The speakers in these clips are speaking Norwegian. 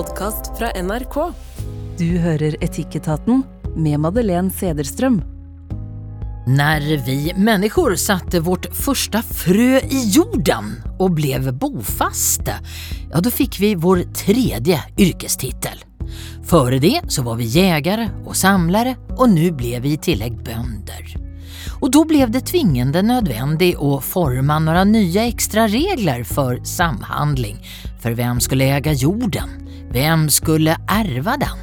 podkast fra NRK. Du hører Etikketaten med Madeleine Cederström. När vi människor satte vårt första frø i jorden og blev bofaste, ja då fick vi vår tredje yrkestitel. Före det så var vi jägare og samlere, og nå ble vi i tillegg bønder. Og da ble det tvingende nødvendig å forme noen nye ekstra regler for samhandling. for hvem skulle eie jorden? Vem skulle ärva den?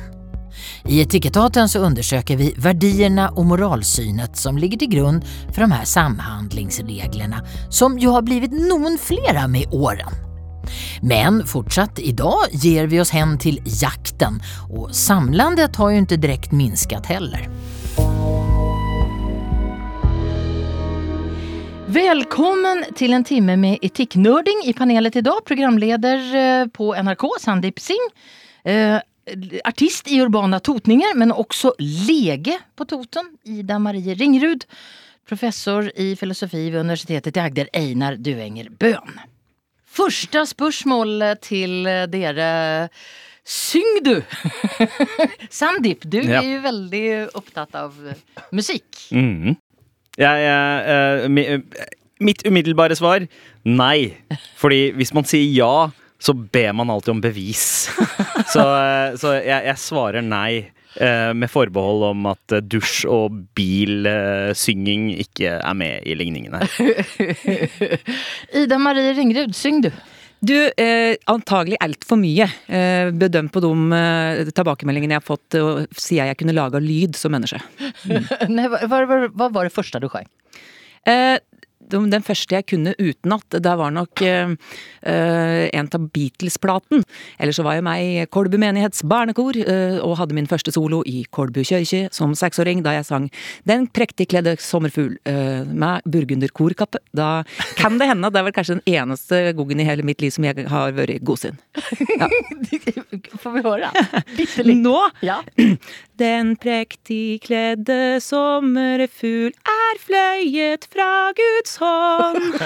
I Etikettaten så undersöker vi värdierna och moralsynet som ligger till grund för de här samhandlingsreglerna som ju har blivit någon flera med åren. Men fortsatt idag ger vi oss hem till jakten och samlandet har ju inte direkt minskat heller. Välkommen till en timme med etiknörding. I panelet idag programleder eh, på NRK Sandeep Singh. Eh, artist i urbana totningar men også lege på Toten, Ida Marie Ringrud. Professor i filosofi ved universitetet i Agder, Einar Duenger Bøhn. Første spørsmål til dere. Syng du! Sandeep, du Ja. er jo veldig opptatt av musikk. Mhm. Jeg, jeg, eh, mi, eh, mitt umiddelbare svar nei. Fordi hvis man sier ja, så ber man alltid om bevis. så eh, så jeg, jeg svarer nei. eh, med forbehold om at eh, dusj og bilsynging ikke er med i ligningene. Ida Marie Ringrud, syng du. Du, eh, antagelig altfor mye. Eh, bedømt på de eh, tilbakemeldingene jeg har fått, og sier jeg kunne laga lyd som menneske. Mm. Nei, hva, hva, hva, var det første du sjöng? Eh, den første jeg kunne utenat, det var nok eh, en av Beatles-platen. Eller så var jeg meg i Kolbu menighets barnekor, uh, og hadde min første solo i Kolbu kirke som seksåring, da jeg sang Den prektigkledde sommerfugl uh, med burgunderkorkappe. Da kan det hende at det er vel kanskje den eneste gangen i hele mitt liv som jeg har vært godsinn. Får vi höra? Bitterligt. Nå Ja. Den prektigkledde sommerfugl er fløyet fra Guds hånd.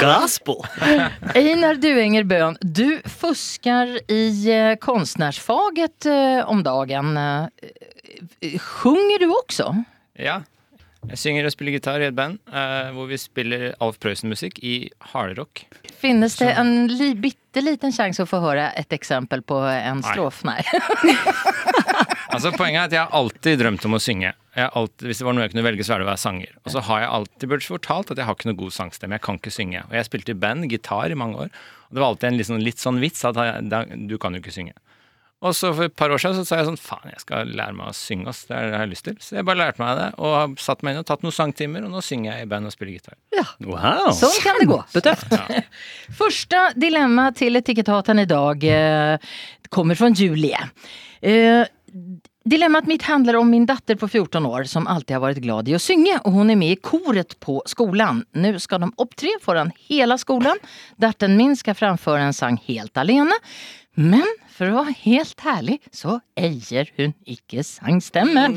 Gospel! Einar Duenger Bøhn, du fuskar i eh, konstnärsfaget eh, om dagen. Eh, Sjunger du også? Ja. Jeg synger og spiller gitar i et band eh, hvor vi spiller Alf Prøysen-musikk i hardrock. Finnes det en li bitte liten chans å få høre et eksempel på en strof? Nej. Altså Poenget er at jeg har alltid drømt om å synge. Jeg alltid, hvis det var noe jeg kunne velge, så er det å være sanger. Og så har jeg alltid blitt fortalt at jeg har ikke noe god sangstemme. Jeg kan ikke synge. Og jeg spilte i band, gitar, i mange år. Og det var alltid en litt sånn, litt sånn vits at jeg, du kan jo ikke synge. Og så for et par år siden så sa jeg sånn faen, jeg skal lære meg å synge, ass. Det er det jeg har lyst til. Så jeg bare lærte meg det, og har satt meg inn og tatt noen sangtimer, og nå synger jeg i band og spiller gitar. Wow! Sånn kan det gå. Betøft. Första dilemma til Etikettaten i eh, kommer fra Julie. Dilemmat mitt handlar om min datter på 14 år som alltid har varit glad i att synge och hon är med i koret på skolan. Nu ska de opptre foran hela skolan. Datteren min skal framføre en sang helt alene. Men for å være helt ærlig, så eier hun ikke sangstemmen.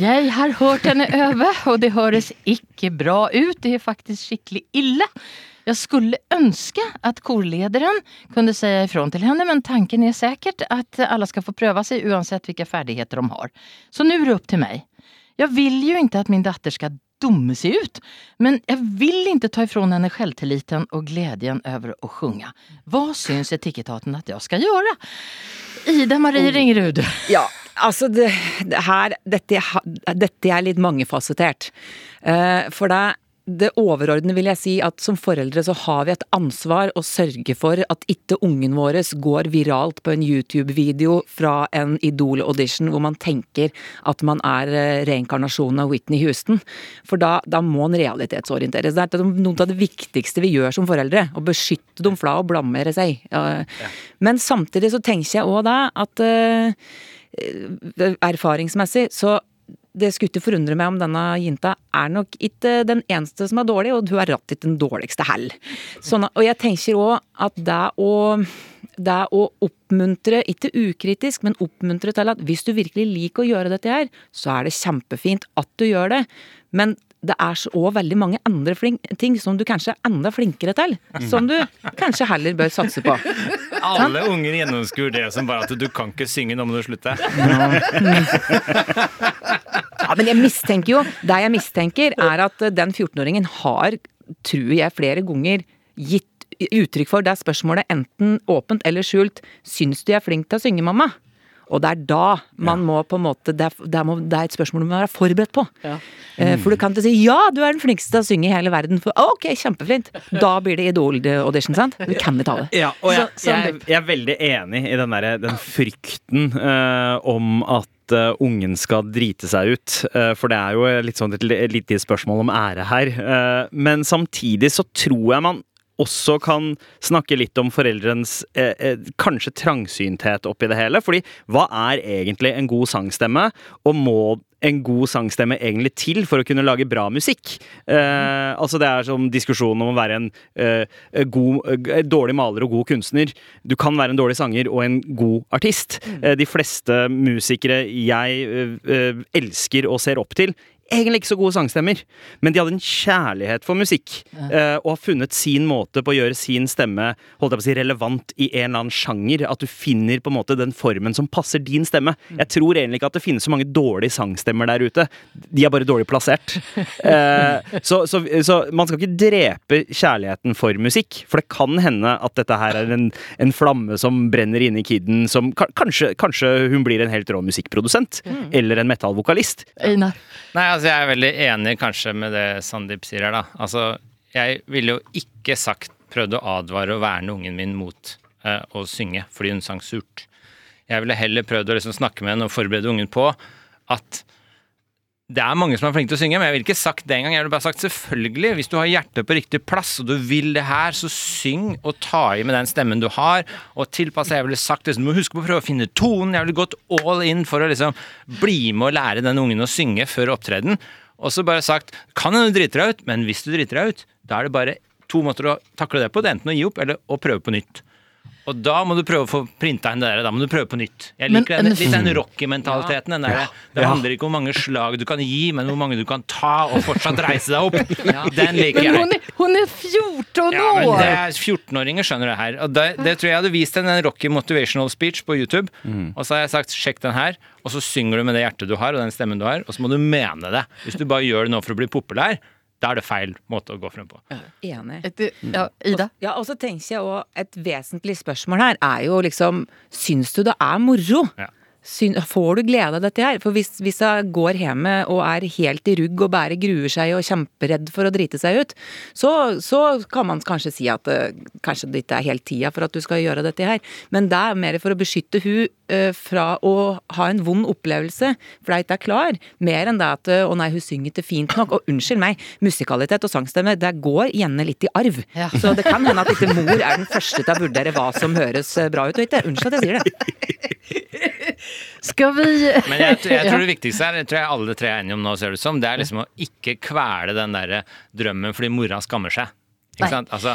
Jeg har hørt henne øve, og det høres ikke bra ut. Det er faktisk skikkelig ille. Jeg skulle ønske at korlederen kunne si ifrån til henne, men tanken er sikkert at alle skal få prøve seg uansett hvilke ferdigheter de har. Så nå er det opp til meg. Jeg vil jo ikke at min datter skal dumme seg ut, men jeg vil ikke ta ifrån henne selvtilliten og gleden over å synge. Hva syns etikettaten at jeg skal gjøre? Ida Marie Ringerud. Ja, altså det, det her dette, dette er litt mangefasettert. Uh, for det, det overordnede vil jeg si at som foreldre så har vi et ansvar å sørge for at ikke ungen vår går viralt på en YouTube-video fra en Idol-audition hvor man tenker at man er eh, reinkarnasjonen av Whitney Houston. For da, da må en realitetsorienteres. Det er noe av det viktigste vi gjør som foreldre. Å beskytte dem fra å blamere seg. Men samtidig så tenker jeg òg da at eh, erfaringsmessig så det skulle ikke forundre meg om denne jenta er nok ikke den eneste som er dårlig, og hun er rett ikke den dårligste heller. Sånn, og jeg tenker òg at det å, det å oppmuntre, ikke ukritisk, men oppmuntre til at hvis du virkelig liker å gjøre dette her, så er det kjempefint at du gjør det. Men det er òg veldig mange andre flink, ting som du kanskje er enda flinkere til. Som du kanskje heller bør satse på. Alle unger gjennomskuer det som bare at du kan ikke synge, nå må du slutte. Ja, men jeg mistenker jo Det jeg mistenker, er at den 14-åringen har, tror jeg, flere ganger gitt uttrykk for det spørsmålet enten åpent eller skjult Syns du jeg er flink til å synge, mamma? Og det er da man må på en måte Det er, det er, et spørsmål du må være forberedt på. Eh, For du kan ikke si 'ja, du er den flinkeste til å synge i hele verden'. For ok, kjempeflint. Da blir det Idol-audition, sant? Du kan ikke ta det. Ja, og jeg, Så- sånn jeg, jeg er veldig enig i den, der, den frykten uh, om at eh, ungen skal drite seg ut. Eh, for det er jo litt sånn et, li- lite spørsmål om ære her. Eh, men samtidig så tror jeg man også kan snakke litt om foreldrens eh, eh, kanskje trangsynthet oppi det hele. Fordi hva er egentlig en god sangstemme, og må en god sangstemme egentlig til for å kunne lage bra musikk? Eh, altså Det er som diskusjonen om å være en eh, god, eh, dårlig maler og god kunstner. Du kan være en dårlig sanger og en god artist. Eh, de fleste musikere jeg eh, eh, elsker og ser opp til, egentlig ikke så gode sangstemmer, men de hadde en kjærlighet for musikk. eh, og har funnet sin måte på å gjøre sin stemme holdt jeg på å si, relevant i en eller annen sjanger. At du finner på en måte den formen som passer din stemme. Jeg tror egentlig ikke at det finnes så mange dårlige sangstemmer der ute. De er bare dårlig plassert. Eh, så, så, så man skal ikke drepe kjærligheten for musikk. For det kan hende at dette her er en, en flamme som brenner inni kiden. Som kanskje, kanskje hun blir en helt rå musikkprodusent. Eller en metallvokalist. Einar. Nei, altså jeg er veldig enig kanskje med det Sandeep sier her, da. Altså, jeg ville jo ikke sagt prøvd å advare og verne ungen min mot uh, å synge fordi hun sang surt. Jeg ville heller prøvd å liksom snakke med henne og forberede ungen på at det er mange som er flinke til å synge, men jeg ville ikke sagt det engang. Jeg ville bare sagt selvfølgelig, hvis du har hjertet på riktig plass og du vil det her, så syng og ta i med den stemmen du har, og tilpass deg. Jeg ville sagt det, så du må huske på å prøve å finne tonen. Jeg ville gått all in for å liksom bli med og lære den ungen å synge før opptreden. Og så bare sagt kan hende du driter deg ut, men hvis du driter deg ut, da er det bare to måter å takle det på. Det er enten å gi opp eller å prøve på nytt. Og da må du prøve å få printa inn det der. Da må du prøve på nytt. Jeg Men- liker den, litt den Rocky-mentaliteten. Ja. Det Ja. handler ikke om hvor mange slag du kan gi, men hvor mange du kan ta og fortsatt reise deg opp. Den liker Men jeg. hon är, hon är 14 Ja, men år! det er 14-åringer skjønner det her. Og det, det tror jeg hadde vist henne en Rocky motivational speech på YouTube. Og så har jeg sagt sjekk den her, og så synger du med det hjertet du har og den stemmen du har, og så må du mene det. Hvis du bare gjør det nå for å bli populær, da er det feil måte å gå frem på. Enig. Ett- Ja, Ida? Ja, og så tenker jeg også Et vesentlig spørsmål her er jo liksom Syns du det er moro? Ja. Får du glede av dette her? For hvis, hvis jeg går hjemme og er helt i rugg og bare gruer seg og kjemperedd for å drite seg ut, så, så kan man kanskje si at uh, kanskje det ikke er helt tida for at du skal gjøre dette her. Men det er mer for å beskytte hun uh, fra å ha en vond opplevelse, for det ikke er klar. Mer enn det at eh, 'å nei, hun synger ikke fint nok'. Og unnskyld meg, musikalitet og sangstemme, det går gjerne litt i arv. Ja. Så det kan hende at ikke mor er den første til å vurdere hva som høres bra ut og ikke. Unnskyld at jeg sier det. Ska vi... Men jeg, jeg tror det viktigste er, det tror jeg alle tre er enige om nå, ser det ut som, det er liksom å ikke kvele den der drømmen fordi mora skammer seg. Ikke sant? Altså,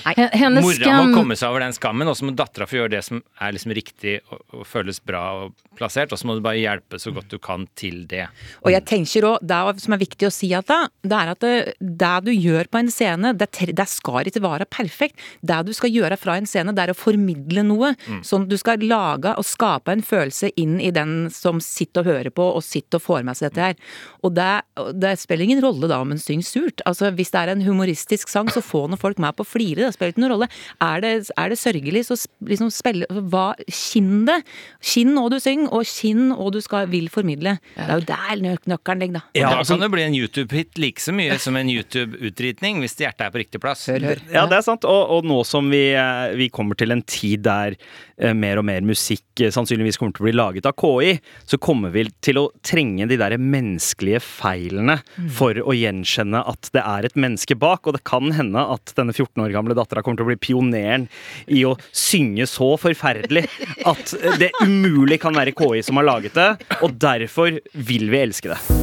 mora skam- må komme seg over den skammen, og så må dattera få gjøre det som er liksom riktig og, og føles bra og plassert, og så må du bare hjelpe så godt du kan til det. Og jeg tenker også, det som er viktig å si at da, det er at det, det du gjør på en scene, det, det skal ikke være perfekt. Det du skal gjøre fra en scene, det er å formidle noe. Sånn at du skal lage og skape en følelse inn i den som sitter og hører på, og sitter og får med seg dette her. Og det, spiller ingen rolle da om en synger surt. Altså Hvis det er en humoristisk sang, så få noen folk med på å flire. Det spiller ikke noen rolle. Er det, er det sørgelig, så liksom spille hva, Kinn det. Kinn hva du synger, og kinn og du skal, vil formidle. Det er jo der nøk nøkkelen ligger, da. Ja, da altså- kan det bli en YouTube-hit like så mye som en YouTube-utdritning, hvis hjertet er på riktig plass. Hør, hør. Ja, det er sant. Og, og nå som vi, eh, vi kommer til en tid der eh, mer og mer musikk eh, sannsynligvis kommer til å bli laget av KI, så kommer vi til å trenge de der menneskelige feilene for å gjenkjenne at det er et menneske bak. Og det kan hende at denne 14 år gamle dattera kommer til å bli pioneren i å synge så forferdelig at det umulig kan være KI som har laget det, og derfor vil vi elske det.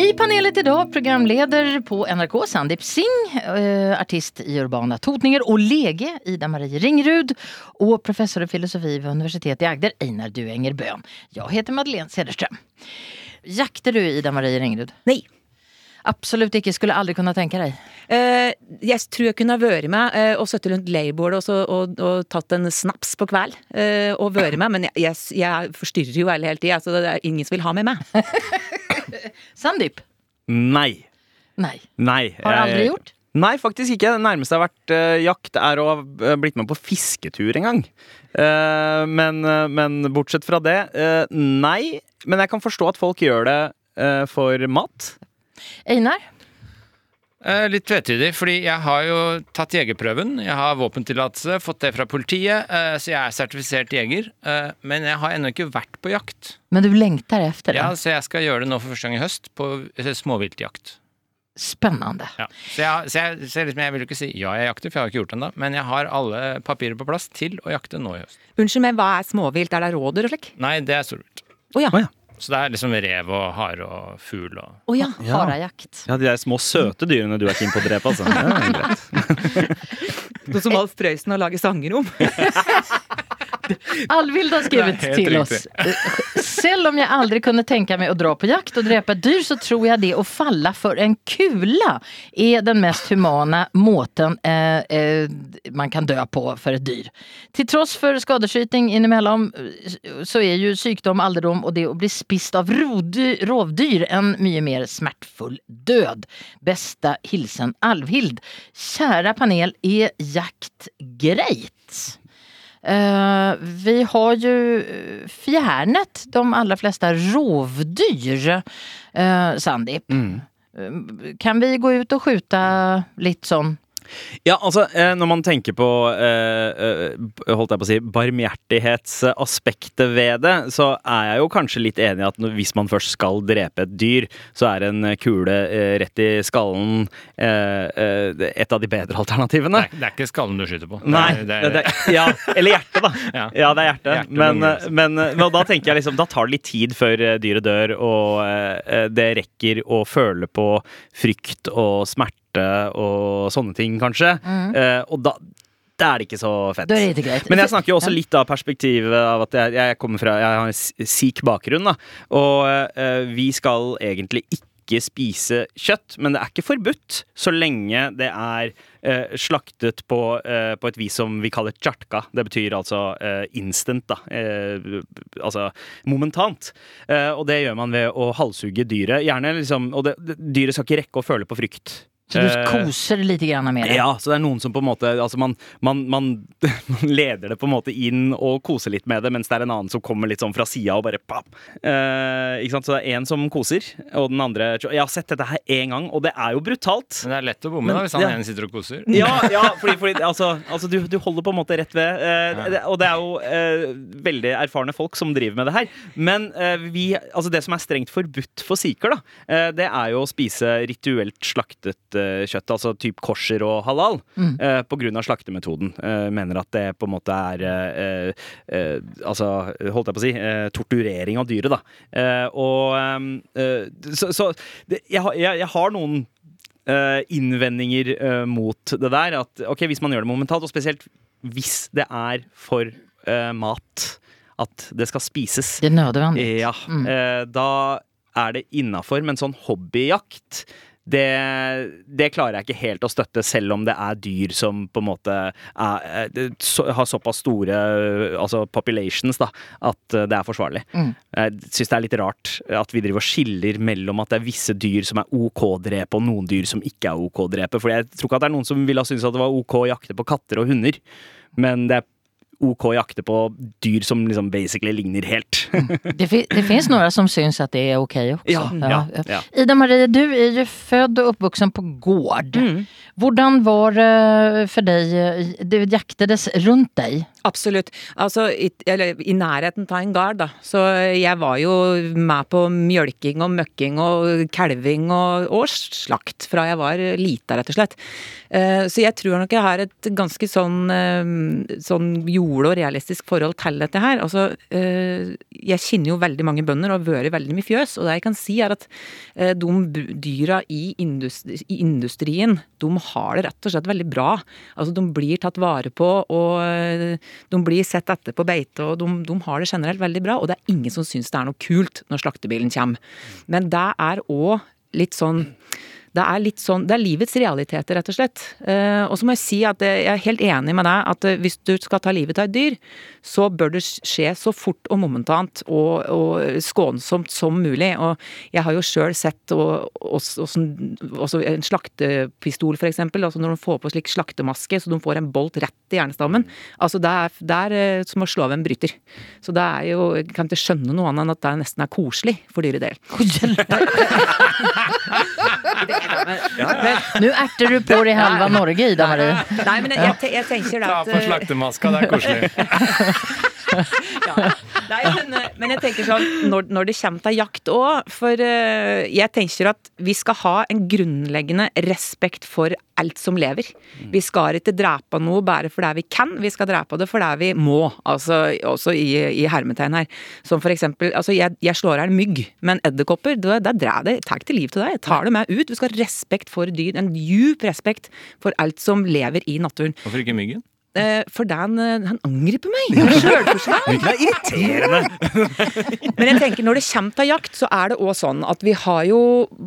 I panelet idag programleder på NRK Sandeep Singh, eh, artist i Urbana Totninger og Lege Ida Marie Ringrud og professor i filosofi ved universitetet i Agder Einar Duenger Bøhn. Jeg heter Madeleine Cederström. Jakter du Ida Marie Ringrud? Nei. Absolutt ikke. Skulle aldri kunne tenke deg. Eh, jeg tror jeg kunne ha vært med eh, og sittet rundt leirbordet og, og, og tatt en snaps på kveld. Eh, og vært med, men jeg, jeg, jeg forstyrrer jo alle hele tida, så det er ingen som vil ha meg med. Sandeep? Nei. Nei. Nei. Har du aldri gjort? Nei, faktisk ikke. Det nærmeste jeg har vært uh, jakt, er å ha eh, blitt med på fisketur en gang. Uh, men, men bortsett fra det, eh, nei. Men jeg kan forstå at folk gjør det for mat. Einar? Eh, litt tvetydig, fordi jeg har jo tatt jegerprøven. Jeg har våpentillatelse, fått det fra politiet, eh, så jeg er sertifisert jeger. Eh, men jeg har ennå ikke vært på jakt. Men du lengter efter det? Ja, så jeg skal gjøre det nå for første gang i høst, på eh, småviltjakt. Spennende. Ja. Så, jeg, så, jeg, så jeg, liksom, jeg vil jo ikke si ja, jeg jakter, for jeg har ikke gjort det ennå. Men jeg har alle papirer på plass til å jakte nå i høst. Unnskyld meg, hva er småvilt? Er det rådyr og slik? Nei, det er storvilt. Å ja. Oh, ja. Så det er liksom rev og hare og fugl og Å ja. Harejakt. Ja, De der små søte dyrene du er keen på å drepe, altså. Det er. Noe som Alf Prøysen har laget sanger om. Alvild har skrevet till riktig. oss. Selv om jeg aldri kunne tenke meg å dra på jakt og drepe et dyr, så tror jeg det å falle for en kula er den mest humane måten eh, eh, man kan dø på for et dyr. Til tross for skadeskyting innimellom, så er jo sykdom, alderdom og det å bli spist av rovdyr en mye mer smertefull død. Beste hilsen Alvhild. Kjære panel, er jakt greit? Eh, vi har jo eh, fjernet de aller fleste rovdyr, uh, Sandeep. Eh, Kan vi gå ut og skyte litt sånn Ja, altså, eh, når man tenker på eh, eh, holdt jeg på å si, barmhjertighetsaspektet ved det, så er jeg jo kanskje litt enig i at hvis man først skal drepe et dyr, så er en kule rett i skallen et av de bedre det alternativene. er, det er ikke skallen du skyter på. Nei, det det er, det er, ja, eller hjertet, da. Ja. Ja, det er hjertet. Hjerte Men, men, men da tenker jeg liksom, da tar det litt tid før dyret dør, og det rekker å føle på frykt og smerte og sånne ting, kanskje. Eh, Og da, da er det ikke så fett. Men jeg snakker jo også litt av perspektivet av at jeg, jeg kommer fra Jeg har en sik sikh bakgrunn, da. Og uh, vi skal egentlig ikke spise kjøtt, men det er ikke forbudt så lenge det er eh, slaktet på, eh, på et vis som vi kaller tjartka. Det betyr altså instant, da. Eh, altså momentant. Eh, og det gjør man ved å halshugge dyret. Gjerne liksom Og det, det, dyret skal ikke rekke å føle på frykt. Så du Eh, koser litt grann med det? ja, så det er noen som på en måte Altså man, man, man, man leder det på en måte inn og koser litt med det, mens det er en annen som kommer litt sånn fra sida og bare pam. Eh, ikke sant? Så det er én som koser, og den andre Jeg har sett dette her én gang, og det er jo brutalt. men det er lett å bomme da, hvis han ja. ene sitter og koser. Ja, ja fordi, fordi altså, altså du, du holder på en måte rett ved. eh, det, og det er jo eh, veldig erfarne folk som driver med det her. Men eh, vi, altså det som er strengt forbudt for sikher, da, eh, det er jo å spise rituelt slaktet eh, kjøtt. Altså typ korser og halal. eh, på grunn av slaktemetoden. Eh, mener at det på en måte er eh, eh, Altså, holdt jeg på å si, eh, torturering av dyret, da. Eh, og eh, Så, så det, jeg, jeg, jeg har noen eh, innvendinger eh, mot det der. At ok, hvis man gjør det momentalt, og spesielt hvis det er for eh, mat, at det skal spises, Det er nødvendig. ja, eh, da er det innafor. Men sånn hobbyjakt det, det klarer jeg ikke helt å støtte, selv om det er dyr som på en måte er, så, har såpass store altså populations da, at eh, det er forsvarlig. Jeg syns det er litt rart at vi driver og skiller mellom at det er visse dyr som er OK å drepe, og noen dyr som ikke er OK å drepe. For jeg tror ikke at det er noen som ville ha syntes at det var OK å jakte på katter og hunder, men det er OK å jakte på dyr som liksom basically ligner helt. Det, fi- det finns några som syns att det är okej också. Ja, ja, ja. Ida Marie, du är ju född och uppvuxen på gård. Mm. Hvordan var det for deg eh, Det jaktades rundt deg? Absolutt. Altså, i, eller, i nærheten av en gard, da. Så jeg var jo med på mjølking og møkking og kalving og, og slakt fra jeg var lita, rett og slett. Eh, så jeg tror nok jeg har et ganske sånn, eh, sånn jorde- og realistisk forhold til dette her. Altså, eh, jeg kjenner jo veldig mange bønder og har vært veldig mye fjøs, og det jeg kan si er at eh, de dyra i, industrien, de har det rett og slett veldig bra. Altså, de blir tatt vare på, og eh, de blir sett etter på beite, og de, de har det generelt veldig bra. Og det er ingen som syns det er noe kult når slaktebilen kommer. Men det er òg litt sånn det er litt sånn, det er livets realiteter, rett og slett. Eh, og så må jeg si at jeg er helt enig med deg at eh, hvis du skal ta livet av et dyr, så bør det skje så fort og momentant og, og skånsomt som mulig. Og jeg har jo sjøl sett og, også, også en slaktepistol, for eksempel. Altså når de får på slik slaktemaske så de får en bolt rett i hjernestammen. Altså det er, det er eh, som å slå av en bryter. Så det er jo Jeg kan ikke skjønne noe annet enn at det nesten er koselig for dyret del. Nå erter du på deg halve Norge, Ida Marie. Nei, men jeg, jeg, jeg tenker Ta at på eh, slaktemaska, det er koselig. ja. Nei, men, eh, men jeg tenker sånn når, når det kommer til jakt òg, for uh, jeg tenker at vi skal ha en grunnleggende respekt for alt som lever. Vi skal ikke drepe noe bare fordi vi kan, vi skal drepe det fordi vi må. Altså også i, i hermetegn her. Som for eksempel, altså jeg, jeg slår i hjel mygg, men edderkopper, det, det drar det, tar ikke liv til deg. Jeg tar det med ut. Vi skal respekt for dyr. En djup respekt for alt som lever i naturen. Hvorfor ikke myggen? Eh, for den, eh, han angriper meg! Sjølforsvar. Det er irriterende! Men jeg tenker når det kommer til jakt, så er det òg sånn at vi har jo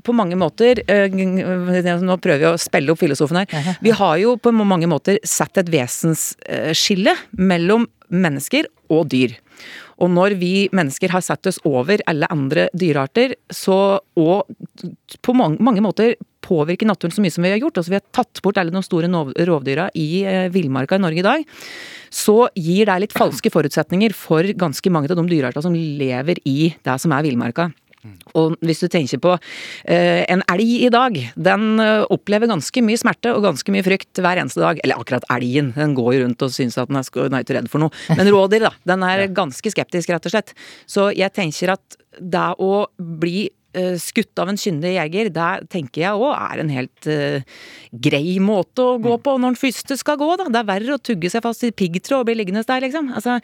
på mange måter eh, Nå prøver jeg å spille opp filosofen her. Vi har jo på mange måter sett et vesensskille mellom mennesker og dyr. Og når vi mennesker har satt oss over alle andre dyrearter, så og på mange, måter påvirker naturen så mye som vi har gjort, altså vi har tatt bort alle de store rovdyra i eh, villmarka i Norge i dag, så gir det litt falske forutsetninger for ganske mange av de dyreartene som lever i det som er villmarka. Og hvis du tenker på eh, en elg i dag, den eh, opplever ganske mye smerte og ganske mye frykt hver eneste dag. Eller akkurat elgen, den går jo rundt og syns at den er, den er ikke redd for noe. Men rådyr, da, den er ganske skeptisk, rett og slett. Så jeg tenker at det å bli eh, skutt av en kyndig jeger, det tenker jeg òg er en helt uh, grei måte å gå på når den første skal gå, da. Det er verre å tugge seg fast i piggtråd og bli liggende der, liksom. Altså,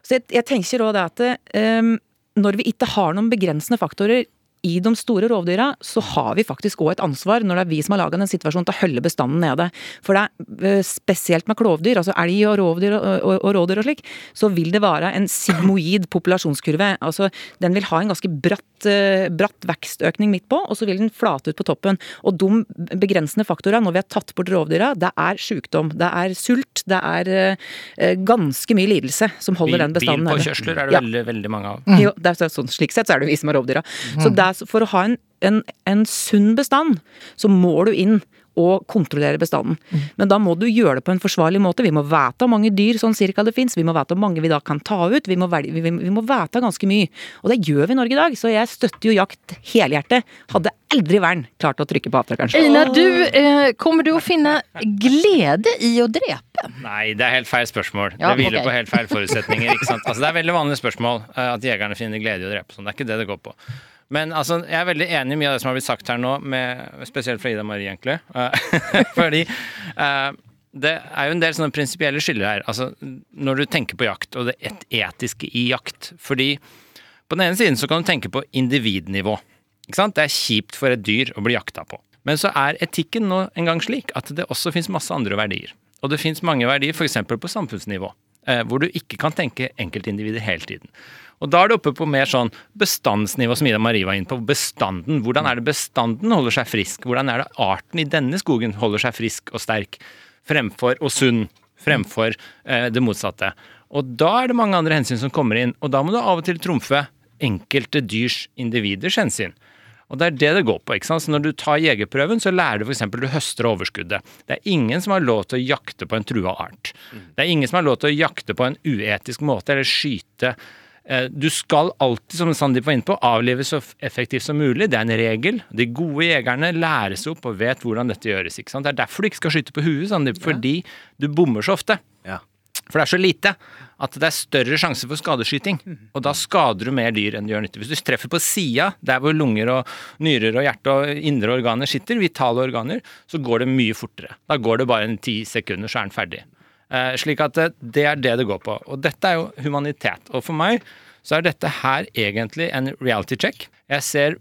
så jeg, jeg tenker òg det at eh, når vi ikke har noen begrensende faktorer i de store rovdyra, så har vi faktisk òg et ansvar, når det er vi som har laga den situasjonen, til å holde bestanden nede. For det er eh, spesielt med klovdyr, altså elg og rovdyr og, og, og rådyr og slik, så vil det være en sigmoid populasjonskurve. Altså den vil ha en ganske bratt, eh, bratt vekstøkning midt på, og så vil den flate ut på toppen. Og de begrensende faktorene når vi har tatt bort rovdyra, det er sykdom, det er sult, det er eh, ganske mye lidelse som holder den bestanden nede. Bilpåkjørsler er det Ja. veldig, veldig mange av. Jo, det er sånn, slik sett så er det vi som er rovdyra. Så det er, for å ha en, en, en sunn bestand, så må du inn og kontrollere bestanden. Men da må du gjøre det på en forsvarlig måte. Vi må vite hvor mange dyr sånn cirka det fins, vi må vite hvor mange vi da kan ta ut. Vi må, velge, vi, vi må vite ganske mye. Og det gjør vi i Norge i dag, så jeg støtter jo jakt helhjertet. Hadde aldri vern klart å trykke på avtrykkeren. Einar, du, eh, kommer du å finne glede i å drepe? Nei, det er helt feil spørsmål. Ja, det hviler okay. på helt feil forutsetninger. ikke sant? Altså, det er veldig vanlige spørsmål eh, at jegerne finner glede i å drepe. Sånn. Det er ikke det det går på. Men altså, jeg er veldig enig i mye av det som har blitt sagt her nå, med, spesielt fra Ida Marie, egentlig. Eh, Fordi uh, det er jo en del sånne prinsipielle skiller her. Altså, når du tenker på jakt, og det et etiske i jakt. Fordi på den ene siden så kan du tenke på individnivå. Ikke sant? Det er kjipt for et dyr å bli jakta på. Men så er etikken nå en gang slik at det også finnes masse andre verdier. Og det finnes mange verdier f.eks. på samfunnsnivå, eh, hvor du ikke kan tenke enkeltindivider hele tiden. Og da er det oppe på mer sånn bestandsnivå, som Ida Marie var inne på. Bestanden. Hvordan er det bestanden holder seg frisk? Hvordan er det arten i denne skogen holder seg frisk og sterk? Fremfor og sunn. Fremfor eh, det motsatte. Og da er det mange andre hensyn som kommer inn, og da må du av og til trumfe enkelte dyrs individers hensyn. Og det er det det går på. ikke sant? Så Når du tar jegerprøven, så lærer du f.eks. du høster overskuddet. Det er ingen som har lov til å jakte på en trua art. Det er ingen som har lov til å jakte på en uetisk måte eller skyte. Eh, Du skal alltid, som Sandeep var inne på, avlive så effektivt som mulig. Det er en regel. De gode jegerne læres opp og vet hvordan dette gjøres. ikke sant? Det er derfor du ikke skal skyte på huet, Sandeep, fordi du bommer så ofte. Ja. For det er så lite at det er større sjanse for skadeskyting. Og da skader du mer dyr enn du gjør nytte. Hvis du treffer på sida, der hvor lunger og nyrer og hjerte og indre organer sitter, vitale organer, så går det mye fortere. Da går det bare en ti sekunder, så er den ferdig. Eh, slik at eh, det er det det går på. Og dette er jo humanitet. Og for meg så er dette her egentlig en reality check. Jeg ser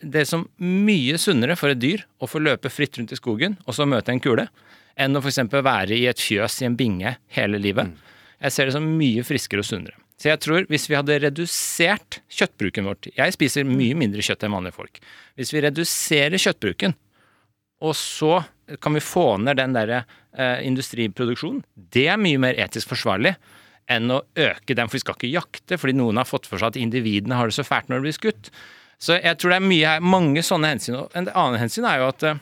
det som mye sunnere for et dyr å få løpe fritt rundt i skogen og så møte en kule, enn å f.eks. være i et fjøs i en binge hele livet. Jeg ser det som mye friskere og sunnere. Så jeg tror hvis vi hadde redusert kjøttbruken vårt Jeg spiser mye mindre kjøtt enn vanlige folk. Hvis vi reduserer kjøttbruken, og så kan vi få ned den der eh, industriproduksjonen, det er mye mer etisk forsvarlig enn å øke den, for vi skal ikke jakte, fordi noen har fått for seg at individene har det så fælt når de blir skutt. Så jeg tror det er mye, mange sånne hensyn. En annen hensyn er jo at eh,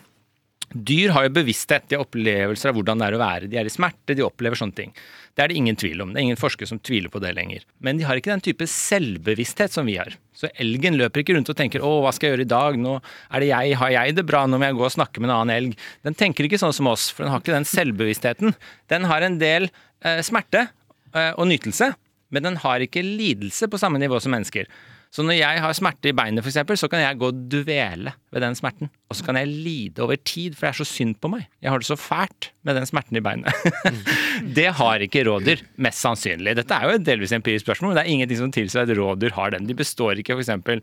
Dyr har jo bevissthet, de har opplevelser av hvordan det er å være. De er i smerte, de opplever sånne ting. Det er det ingen tvil om. Det er ingen forskere som tviler på det lenger. Men de har ikke den type selvbevissthet som vi har. Så elgen løper ikke rundt og tenker 'Å, hva skal jeg gjøre i dag? Nå er det jeg. Har jeg det bra? Nå må jeg gå og snakke med en annen elg.' Den tenker ikke sånn som oss, for den har ikke den selvbevisstheten. Den har en del eh, smerte eh, og nytelse, men den har ikke lidelse på samme nivå som mennesker. Så når jeg har smerte i beinet, f.eks., så kan jeg gå og dvele ved den smerten. Og så kan jeg lide over tid, for det er så synd på meg. Jeg har det så fælt med den smerten i beinet. det har ikke rådyr, mest sannsynlig. Dette er jo delvis empirisk spørsmål, men det er ingenting som tilsier at rådyr har den. De består ikke f.eks.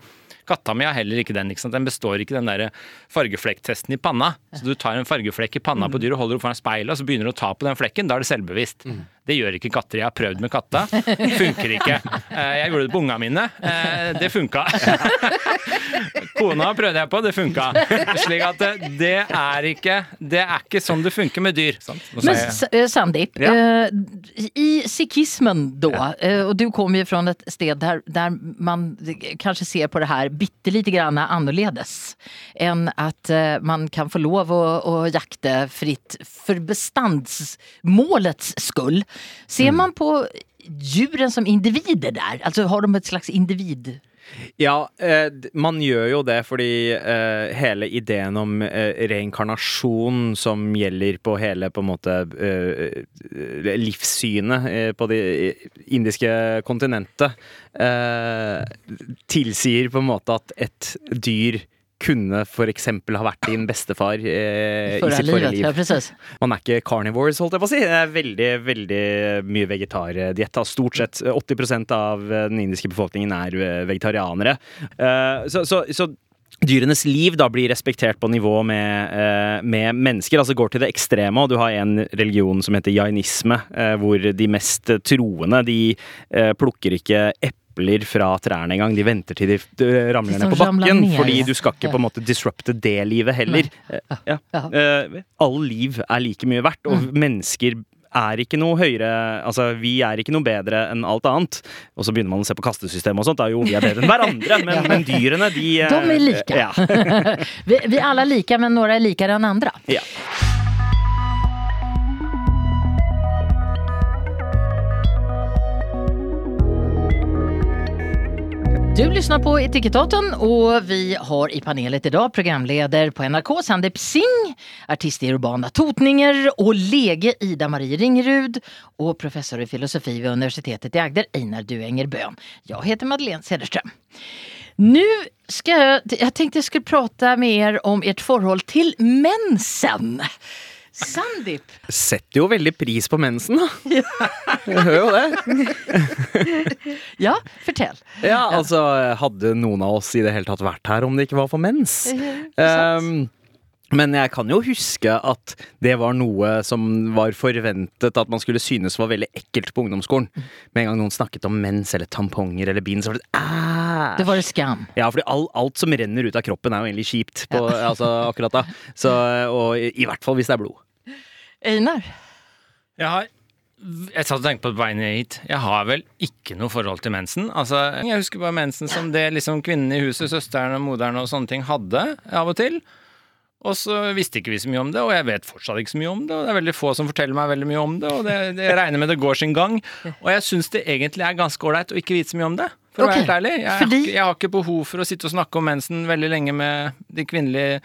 Katta mi har heller ikke den. ikke sant? Den består ikke den der fargeflekktesten i panna. Så du tar en fargeflekk i panna på dyret og holder opp foran speilet, og så begynner du å ta på den flekken. Da er det selvbevisst. Det gjør ikke katter. Jeg har prøvd med katta. Funker ikke. Eh, Jeg gjorde det på unga mine. Eh, Det funka. Kona prøvde jeg på, det funka. Slik at det- det er ikke Det er ikke sånn det funker med dyr. Men jeg- eh, Sandeep, Ja. eh, i sikhismen da, og du kommer jo fra et sted der, der man kanskje ser på det här bittelite grann annerledes enn att eh, man kan få lov å, å jakte fritt for bestandsmålets skull. Ser man på djuren som individer der, altså har de et slags individ... Ja, eh, man gjør jo det fordi eh, hele ideen om eh, reinkarnasjon som gjelder på hele på en måte eh, livssynet eh, på det indiske kontinentet, eh, tilsier på en måte at et dyr kunne eksempel ha vært din bestefar eh, i sitt forrige liv. ja. Man er ikke carnivores, holdt jeg på å si. Det er veldig veldig mye vegetardiett. Stort sett 80 av eh, den indiske befolkningen er eh, vegetarianere. Eh, Så, så, så dyrenes liv da blir respektert på nivå med, eh, med mennesker. Altså går til det ekstreme, og du har en religion som heter jainisme, eh, hvor de mest troende de eh, plukker ikke epler fra trærne engang. De venter til de eh, ramler ned på bakken, ned, fordi du skal ikke på en måte disrupte det livet heller. Eh, Ja. Eh, all liv er like mye verdt, og Mm. mennesker er ikke noe høyere Altså, vi er ikke noe bedre enn alt annet. Og så begynner man å se på kastesystemet og sånt. Da jo, vi er bedre enn hverandre, men, men dyrene, de eh, De er like. Ja. vi, vi alle like, men noen er likere enn andre. ja. Du lyssnar på Etikettaten och vi har i panelet idag programleder på NRK Sandeep Singh, artist i urbana totninger och lege Ida-Marie Ringrud och professor i filosofi vid universitetet i Agder Einar Duenger Bøhn. Jag heter Madeleine Cederström. Nu ska jag, jag tänkte jag skulle prata med er om ert forhold til mensen. Sandeep, Setter jo veldig pris på mensen, da. Jeg hører jo det. ja, fortell. Ja, altså, hadde noen av oss i det hele tatt vært her om det ikke var for mens? Um, men jeg kan jo huske at det var noe som var forventet at man skulle synes var veldig ekkelt på ungdomsskolen. Med en gang noen snakket om mens eller tamponger eller bind, så var det æsj! Det var det skam. Ja, for all, alt som renner ut av kroppen er jo egentlig kjipt på, altså, akkurat da. Så, og i, i hvert fall hvis det er blod. Einar? Jeg har jeg satt og tenkte på det på veien hit. Jeg har vel ikke noe forhold til mensen. Altså, jeg husker bare mensen som det liksom kvinnen i huset, søsteren og moderen og sånne ting hadde av og til. Og så visste ikke vi så mye om det, og jeg vet fortsatt ikke så mye om det. Og det er veldig få som forteller meg veldig mye om det, og det, det jeg regner med det går sin gang. Og jeg syns det egentlig er ganske ålreit å ikke vite så mye om det. For å være helt ærlig. Jeg, har fordi- jeg har ikke behov for å sitte og snakke om mensen veldig lenge med de kvinnelige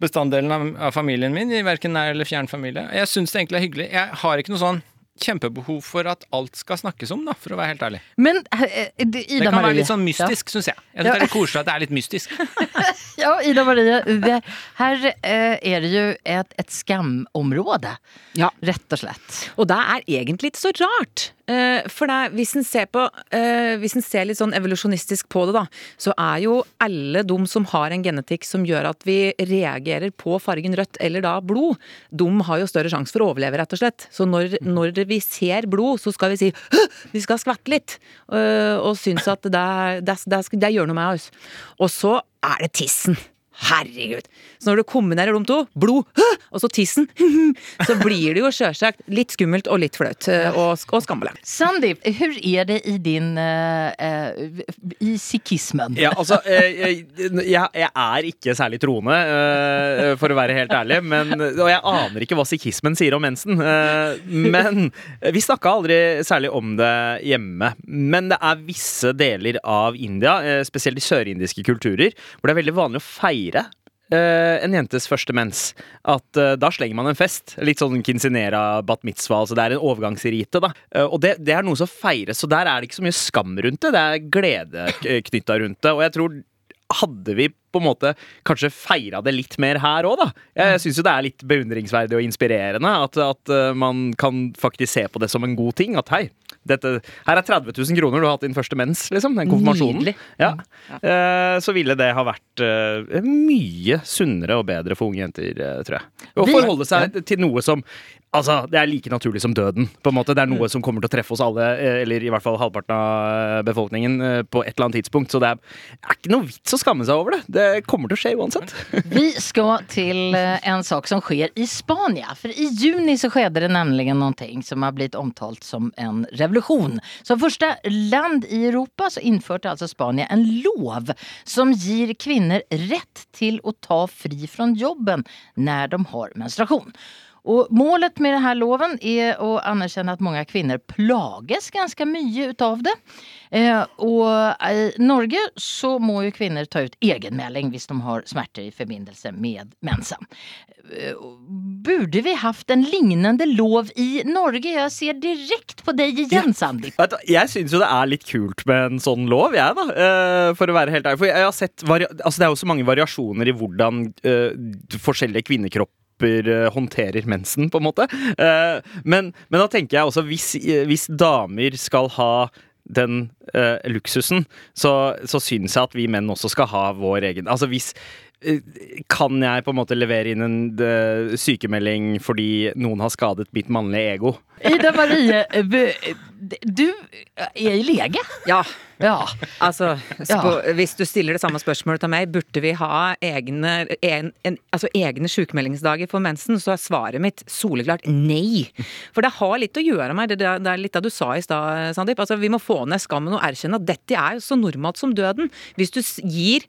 bestanddelen av, av familien min, i verken nær eller fjern familie. Jeg syns det egentlig er hyggelig. Jeg har ikke noe sånn kjempebehov for at alt skal snakkes om, da, for å være helt ærlig. Men eh, eh, det- Det kan Marie. være litt sånn mystisk, syns jeg. Jeg synes Det er litt koselig at det er litt mystisk. Ja, ja Ida Marie. Det, her eh, er det jo et, et skamområde, Ja. rett og slett. Og det er egentlig ikke så rart. Eh, for det, hvis en ser på eh, Hvis en ser litt sånn evolusjonistisk på det, da, så er jo alle de som har en genetikk som gjør at vi reagerer på fargen rødt eller da blod, de har jo større sjanse for å overleve, rett og slett. Så når, når vi ser blod, så skal vi si «Hå!» Vi skal skvette litt. eh, og synes at det, det, det, det gjør noe med oss. Og så er det tissen. Herregud. Så når du kombinerer de to, blod og så tissen, så blir det jo sjølsagt litt skummelt og litt flaut. eh, Og, og skammelig. Sandeep, hvordan er det i din eh, eh, i sikhismen? Ja, altså, jeg, jeg, er ikke særlig troende, eh, for å være helt ærlig. Men, og jeg aner ikke hva sikhismen sier om mensen. Men vi snakka aldri særlig om det hjemme. Men det er visse deler av India, spesielt i sørindiske kulturer, hvor det er veldig vanlig å feire eh, en jentes første mens. At eh, da slenger man en fest. Litt sånn kinsinera bat mitzvah. Altså det er en overgangsrite. da Eh, Og det, det er noe som feires, så der er det ikke så mye skam rundt det. Det er glede knytta rundt det. Og jeg tror hadde vi på en måte kanskje feira det litt mer her òg, da. Jeg syns jo det er litt beundringsverdig og inspirerende at, at man kan faktisk se på det som en god ting. At hei, dette, her er 30 000 kroner du har hatt din første mens, liksom. Den konfirmasjonen. Nydelig. Ja. Eh, Så ville det ha vært eh, mye sunnere og bedre for unge jenter, eh, tror jeg. Å forholde seg til noe som Altså, Det er like naturlig som døden. på en måte. Det er noe som kommer til å treffe oss alle, eh, eller i hvert fall halvparten av eh, befolkningen, eh, på et eller annet tidspunkt. Så det er, er ikke noe vits å skamme seg over det. Det kommer til å skje uansett. Vi skal till eh, en sak som skjer i Spania. For i juni så skjedde det nemlig noe som har blitt omtalt som en revolusjon. Som første land i Europa så innførte altså Spania en lov som gir kvinner rett til å ta fri fra jobben når de har menstruation. Och målet med den här loven är att anerkänna att många kvinner plages ganska ut utav det. Eh, og i Norge så må jo kvinner ta ut egenmelding hvis de har smerter i forbindelse med mensen. Eh, Burde vi hatt en lignende lov i Norge? Jeg ser direkte på deg igjen, Sandeep. Ja, Jeg syns jo det er litt kult med en sånn lov, jeg, da. eh, For å være helt ærlig. For jeg har sett altså, Det er jo så mange variasjoner i hvordan eh, forskjellige kvinnekropper eh, håndterer mensen, på en måte. Eh, men, men da tenker jeg også, hvis, eh, hvis damer skal ha den luksusen, så, så syns jeg at vi menn også skal ha vår egen Altså hvis kan jeg på en måte levere inn en sykemelding fordi noen har skadet mitt mannlige ego? Ida Marie, du er i lege. Ja, Ja. altså. Hvis du stiller det samme spørsmålet til meg, burde vi ha egne, en, en, altså egne sykemeldingsdager for mensen, så er svaret mitt soleklart nei. For det har litt å gjøre med det, det er litt det du sa i stad, Sandeep. Altså, vi må få ned skammen og erkjenne at dette er så normalt som døden. Hvis du gir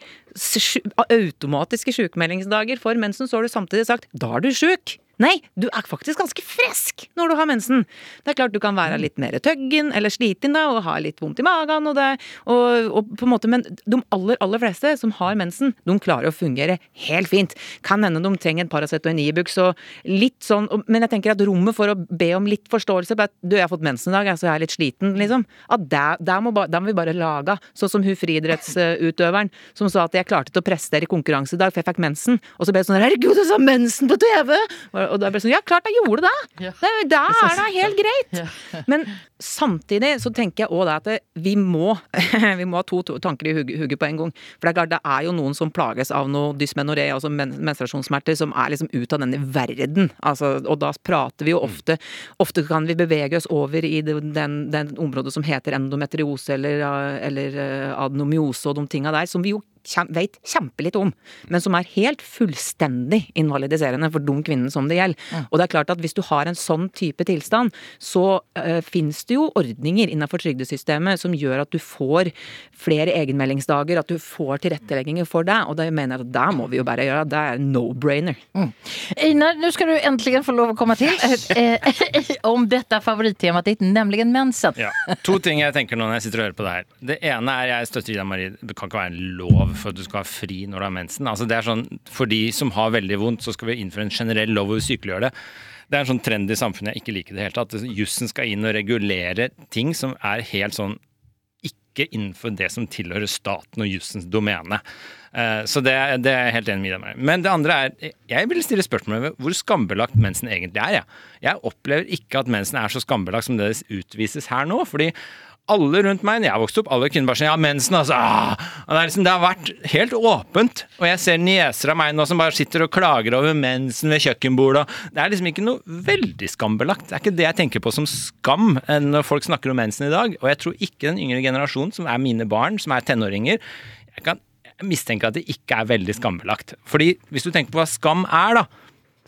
automatiske sykemeldingsdager for mensen, så har du samtidig sagt da er du sjuk. Nei, du er faktisk ganske frisk når du har mensen. Det er klart du kan være litt mer tøggen eller sliten da, og ha litt vondt i magen og det, og, og på en måte, men de aller, aller fleste som har mensen, de klarer å fungere helt fint. Kan hende de trenger en Paracet og en Ibux og litt sånn, men jeg tenker at rommet for å be om litt forståelse på at du, jeg har fått mensen i dag, så jeg er litt sliten, liksom. At der, der, må, der må vi bare lage, sånn som hun friidrettsutøveren som sa at jeg klarte til å prestere i konkurranse i dag, for jeg fikk mensen. Og så ble det sånn herregud, du sa mensen på TV! Og da ble det sånn ja, klart jeg gjorde det! Ja. det da er det helt greit! Men samtidig så tenker jeg òg det at vi må, vi må ha to, to tanker i hugget på en gang. For det er klart det er jo noen som plages av noe dysmenoré, altså men, menstruasjonssmerter, som er liksom ut av denne verden. Altså, og da prater vi jo ofte Ofte kan vi bevege oss over i den, den området som heter endometriose eller, eller eh, adenomyose og de tinga der, som vi jo kjem, vet kjempelitt om, men som er helt fullstendig invalidiserende for de kvinnene som det gjelder. Og det er klart at hvis du har en sånn type tilstand, så uh, finnes det jo ordninger innenfor trygdesystemet som gjør at du får flere egenmeldingsdager, at du får tilrettelegginger for det, og det mener jeg at det må vi jo bare gjøre. Det er no-brainer. Einar, nå skal du endelig få lov å komme til eh, eh, om dette favorittemaet ditt, nemlig mensen. Ja. To ting jeg tenker nå når jeg sitter og hører på det her. Det ene er jeg støtter Ida Marie, det kan ikke være en lov for at du skal ha fri når du har mensen. Altså det er sånn, For de som har veldig vondt, så skal vi innføre en generell lov hvor vi sykeliggjør det. Det er en sånn trend i samfunnet jeg ikke liker i det hele tatt. Jussen skal inn og regulere ting som er helt sånn ikke innenfor det som tilhører staten og jussens domene. Eh, Så det, det er jeg helt enig med deg. Men det andre er Jeg vil stille spørsmål ved hvor skambelagt mensen egentlig er. Jeg, jeg opplever ikke at mensen er så skambelagt som det utvises her nå. fordi alle rundt meg, når jeg vokste opp, alle kunne bare si ja, mensen, altså. Ah! Det, liksom, det har vært helt åpent. Og jeg ser nieser av meg nå som bare sitter og klager over mensen ved kjøkkenbordet. Det er liksom ikke noe veldig skambelagt. Det er ikke det jeg tenker på som skam eh, når folk snakker om mensen i dag. Og jeg tror ikke den yngre generasjonen, som er mine barn, som er tenåringer, jeg kan jeg mistenker at det ikke er veldig skambelagt. Fordi hvis du tenker på hva skam er, da,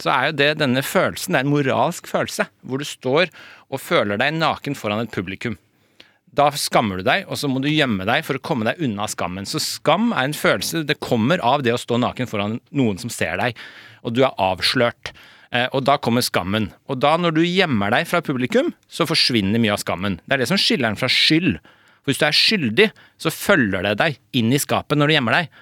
så er jo det denne følelsen, det er en moralsk følelse, hvor du står og føler deg naken foran et publikum. Da skammer du deg, og så må du gjemme deg for å komme deg unna skammen. Så skam er en følelse, det kommer av det å stå naken foran noen som ser deg, og du er avslørt. Eh, Og da kommer skammen. Og da når du gjemmer deg fra publikum, så forsvinner mye av skammen. Det er det som skiller den fra skyld. For hvis du er skyldig, så følger det deg inn i skapet når du gjemmer deg.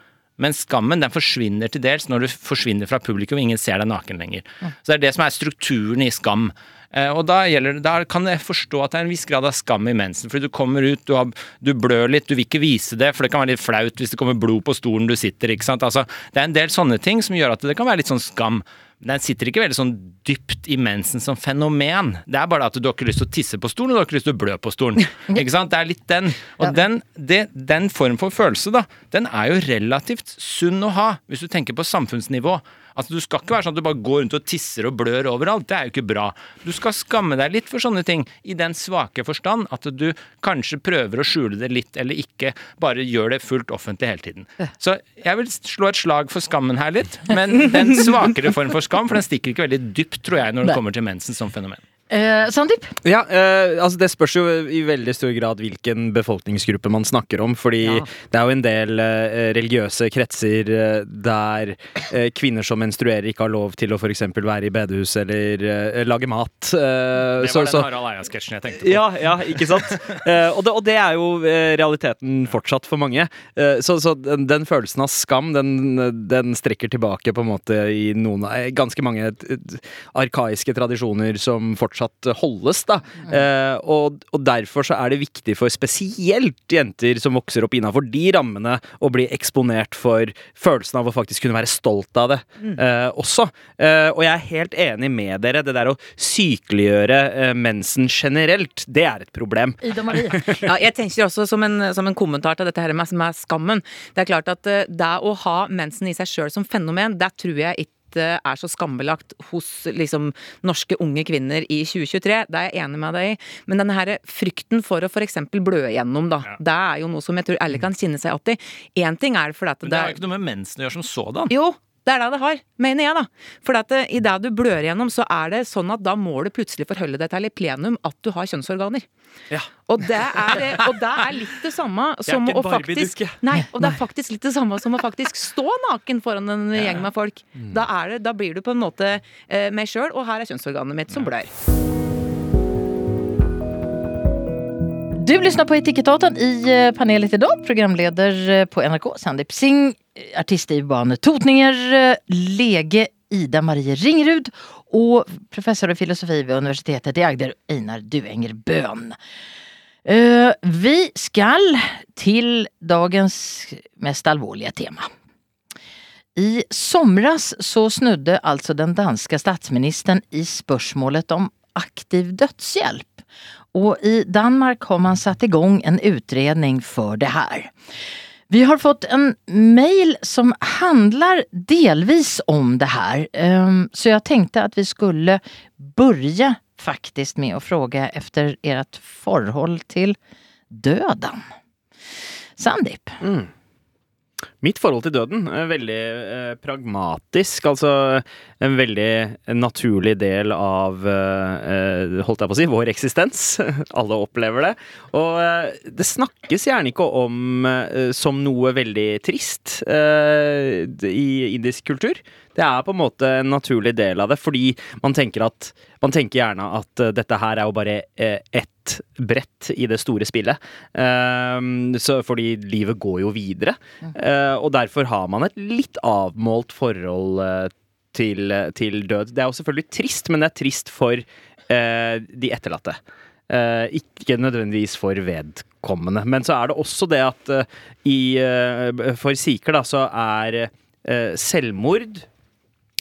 Men skammen den forsvinner til dels når du forsvinner fra publikum ingen ser deg naken lenger. Så det er det som er strukturen i skam. Eh, Og da, gjelder, da kan jeg forstå at det er en viss grad av skam i mensen. Fordi du kommer ut, du, har, du blør litt, du vil ikke vise det, for det kan være litt flaut hvis det kommer blod på stolen du sitter ikke sant? Altså, det er en del sånne ting som gjør at det kan være litt sånn skam. Den sitter ikke veldig sånn dypt i mensen som fenomen. Det er bare at du har ikke lyst til å tisse på stolen, og du har ikke lyst til å blø på stolen. Ikke sant? Det er litt den. Og den, det, den form for følelse, da, den er jo relativt sunn å ha, hvis du tenker på samfunnsnivå. Altså, Du skal ikke være sånn at du bare går rundt og tisser og blør overalt. Det er jo ikke bra. Du skal skamme deg litt for sånne ting, i den svake forstand at du kanskje prøver å skjule det litt, eller ikke bare gjør det fullt offentlig hele tiden. Så jeg vil slå et slag for skammen her litt, men den svakere form for skam, for den stikker ikke veldig dypt, tror jeg, når det kommer til mensen som fenomen. Eh, Sandeep? Ja, eh, altså Det spørs jo i veldig stor grad hvilken befolkningsgruppe man snakker om. Fordi Ja. det er jo en del eh, religiøse kretser eh, der eh, kvinner som menstruerer, ikke har lov til å f.eks. være i bedehus eller eh, lage mat. Eh, Det så- var den så- Harald Eia-sketsjen jeg tenkte på. ja, ja, ikke sant? Eh, og, det, og det er jo realiteten fortsatt for mange. Eh, så så den, den følelsen av skam, den, den strekker tilbake på en måte i noen ganske mange arkaiske tradisjoner som fortsatt holdes. da. Eh, og, og derfor så er det viktig for spesielt jenter som vokser opp innafor de rammene, å bli eksponert for følelsen av å faktisk kunne være stolt av det eh, også. Eh, og jeg er helt enig med dere. Det der å sykeliggjøre eh, mensen generelt, det er et problem. Ida Marie? Ja, jeg tenker også som en, som en kommentar til dette her med, med skammen. Det er klart at eh, det å ha mensen i seg sjøl som fenomen, det tror jeg ikke er så skambelagt hos liksom, norske unge kvinner i 2023. Det er jeg enig med deg i. Men denne her frykten for å f.eks. blø igjennom, da. Det er jo noe som jeg tror alle kan kjenne seg igjen i. Én ting er fordi at Men det har jo ikke noe med mensen å gjøre som sådan. jo, det er det det har, mener jeg, da. For at eh, i det du blør igjennom, så er det sånn at da må du plutselig forholde deg til i plenum at du har kjønnsorganer. Ja. Og det er, og det er litt det samme som ikke å faktisk Nei, og det er faktisk litt det samme som å faktisk stå naken foran en gjeng med folk. Da, er det, da blir du på en måte eh, meg sjøl, og her er kjønnsorganet mitt som blør. Du lyssnar på Etikettaten i eh, panelet idag. Programleder eh, på NRK, Sandeep Singh, eh, artist i Bane Totninger, lege Ida Marie Ringrud och professor i filosofi vid universitetet i Agder, Einar Duenger Bøhn. Eh, vi skal till dagens mest alvorlige tema. I somras så snudde alltså den danska statsministern i spørsmålet om aktiv dødshjelp. Och i Danmark har man satt igång en utredning för det här. Vi har fått en mail som handlar delvis om det här. Ehm, Så jag tänkte att vi skulle börja faktiskt med att fråga efter ert förhåll till döden. Sandeep? Mitt forhold til døden er veldig eh, pragmatisk. Altså en veldig naturlig del av eh, holdt jeg på å si, vår eksistens. Alle opplever det. Og eh, det snakkes gjerne ikke om eh, som noe veldig trist eh, i indisk kultur. Det er på en måte en naturlig del av det, fordi man tenker, at, man tenker gjerne at eh, dette her er jo bare eh, ett brett i det store spillet. Ehm, så fordi livet går jo videre. Eh, og derfor har man et litt avmålt forhold eh, til, til død. Det er jo selvfølgelig trist, men det er trist for eh, de etterlatte. Ikke nødvendigvis for vedkommende. Men så er det også det at i, for sikher da, så er selvmord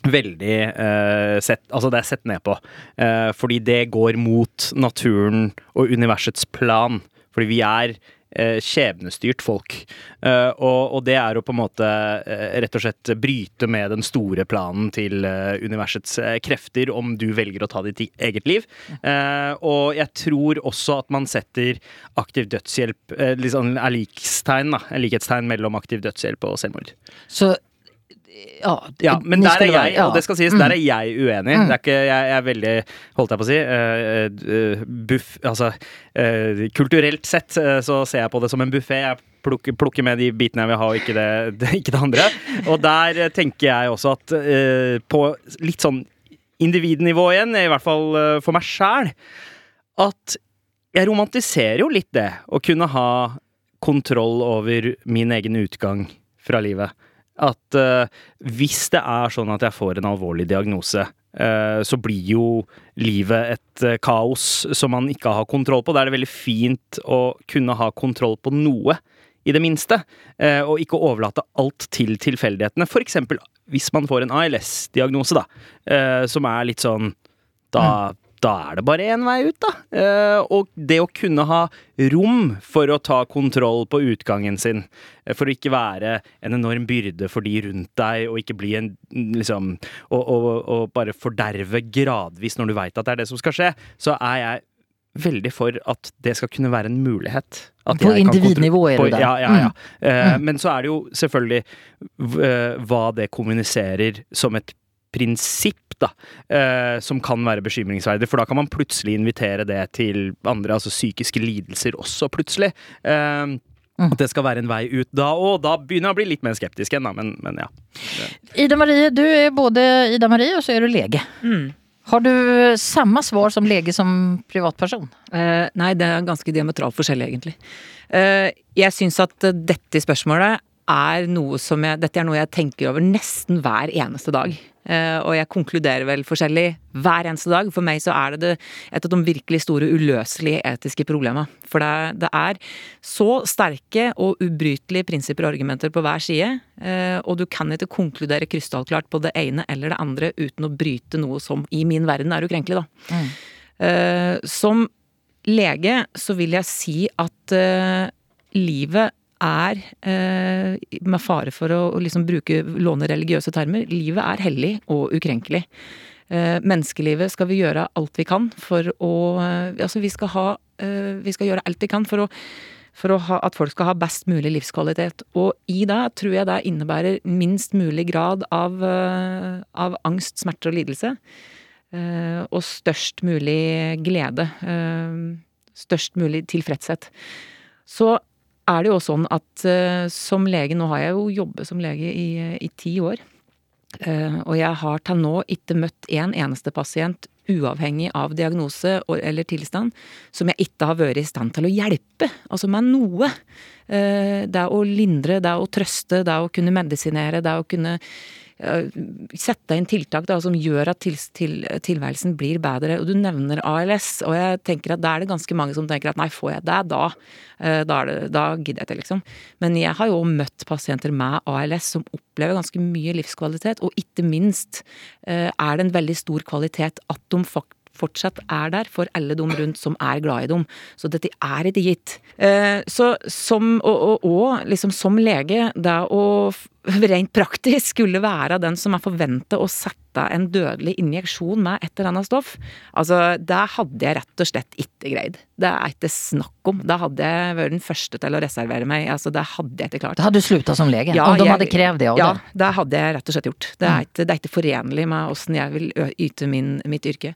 veldig eh, sett Altså, det er sett ned på. Eh, fordi det går mot naturen og universets plan. Fordi vi er eh, skjebnestyrt folk. Eh, og, det er å på en måte eh, rett og slett bryte med den store planen til eh, universets krefter om du velger å ta ditt eget liv. Og jeg tror også at man setter aktiv dødshjelp liksom er likstegn, da. Likhetstegn mellom aktiv dødshjelp og selvmord. Så ja, Ja, men der er jeg, og det skal sies, der er jeg uenig. Det er ikke, jeg, er veldig, holdt jeg på å si, uh, buff Altså, uh, kulturelt sett uh, så ser jeg på det som en buffé. Jeg plukker, plukker med de bitene jeg vil ha, og ikke det, det, ikke det andre. Og der tenker jeg også at på litt sånn individnivå igjen, i hvert fall for meg sjæl, at jeg romantiserer jo litt det, å kunne ha kontroll over min egen utgang fra livet. At uh, hvis det er sånn at jeg får en alvorlig diagnose, uh, så blir jo livet et uh, kaos som man ikke har kontroll på. Da er det veldig fint å kunne ha kontroll på noe, i det minste. og ikke overlate alt til tilfeldighetene. For eksempel hvis man får en ALS-diagnose, da, som er litt sånn da, da er det bare én vei ut, da. Eh, og det å kunne ha rom for å ta kontroll på utgangen sin, eh, for å ikke være en enorm byrde for de rundt deg, og ikke bli en liksom Og, og, og bare forderve gradvis når du veit at det er det som skal skje, så er jeg veldig for at det skal kunne være en mulighet. På individnivå er det det. Ja, ja, ja. Mm. Eh, Men så er det jo selvfølgelig eh, hva det kommuniserer som et prinsipp, da, eh, som kan være bekymringsverdig. For da kan man plutselig invitere det til andre, altså psykiske lidelser også, plutselig. Eh, Mm. At det skal være en vei ut da òg. Da begynner jeg å bli litt mer skeptisk igjen, da. Men, men ja. Ida Marie, du er både Ida Marie og så er du lege. Mm. Har du samme svar som lege som privatperson? Eh, nei, det er ganske diametralt forskjellig, egentlig. Eh, jeg syns at dette spørsmålet er noe som jeg Dette er noe jeg tenker over nesten hver eneste dag. Uh, og jeg konkluderer vel forskjellig hver eneste dag. For meg så er det, det et av de virkelig store uløselige etiske problemene. For det, det er så sterke og ubrytelige prinsipper og argumenter på hver side, Uh, og du kan ikke konkludere krystallklart på det ene eller det andre uten å bryte noe som i min verden er ukrenkelig, da. Eh, som lege så vil jeg si at livet er, eh, med fare for å, liksom bruke, låne religiøse termer, livet er hellig og ukrenkelig. Eh, menneskelivet skal vi gjøre alt vi kan for å eh, Altså, vi skal ha Vi skal gjøre alt vi kan for å for ha, at folk skal ha best mulig livskvalitet. Og i det tror jeg det innebærer minst mulig grad av, av angst, smerte og lidelse. Og størst mulig glede. størst mulig tilfredshet. Så er det jo sånn at uh, som lege Nå har jeg jo jobbet som lege i, i ti år. Uh, og jeg har til nå ikke møtt en eneste pasient, uavhengig av diagnose og, eller tilstand, som jeg ikke har vært i stand til å hjelpe. Altså med noe. Uh, det å lindre, det er å trøste, det er å kunne medisinere, det er å kunne eh, sette inn tiltak da, som gjør at til, til, tilværelsen blir bedre. Og du nevner ALS, og jeg tenker at da er det ganske mange som tenker at nei, får jeg det da, eh, da, det, da gidder jeg ikke, liksom. Men jeg har jo møtt pasienter med ALS som opplever ganske mye livskvalitet, og ikke minst eh, er det en veldig stor kvalitet at de faktisk fortsatt er der for alle de rundt som er glad i dem. Så dette er ikke gitt. Eh, så som, og, og, og liksom som lege, det å rent praktisk skulle være den som er forventet å sette en dødelig injeksjon med et eller annet stoff, altså det hadde jeg rett og slett ikke greid. Det er ikke snakk om. Da hadde jeg vært den første til å reservere meg. Altså det hadde jeg ikke klart. Da hadde du slutta som lege, Ja, om de jeg- hadde krevd det av Ja, dig. det hadde jeg rett og slett gjort. Det er ikke, det er ikke forenlig med åssen jeg vil yte min, mitt yrke.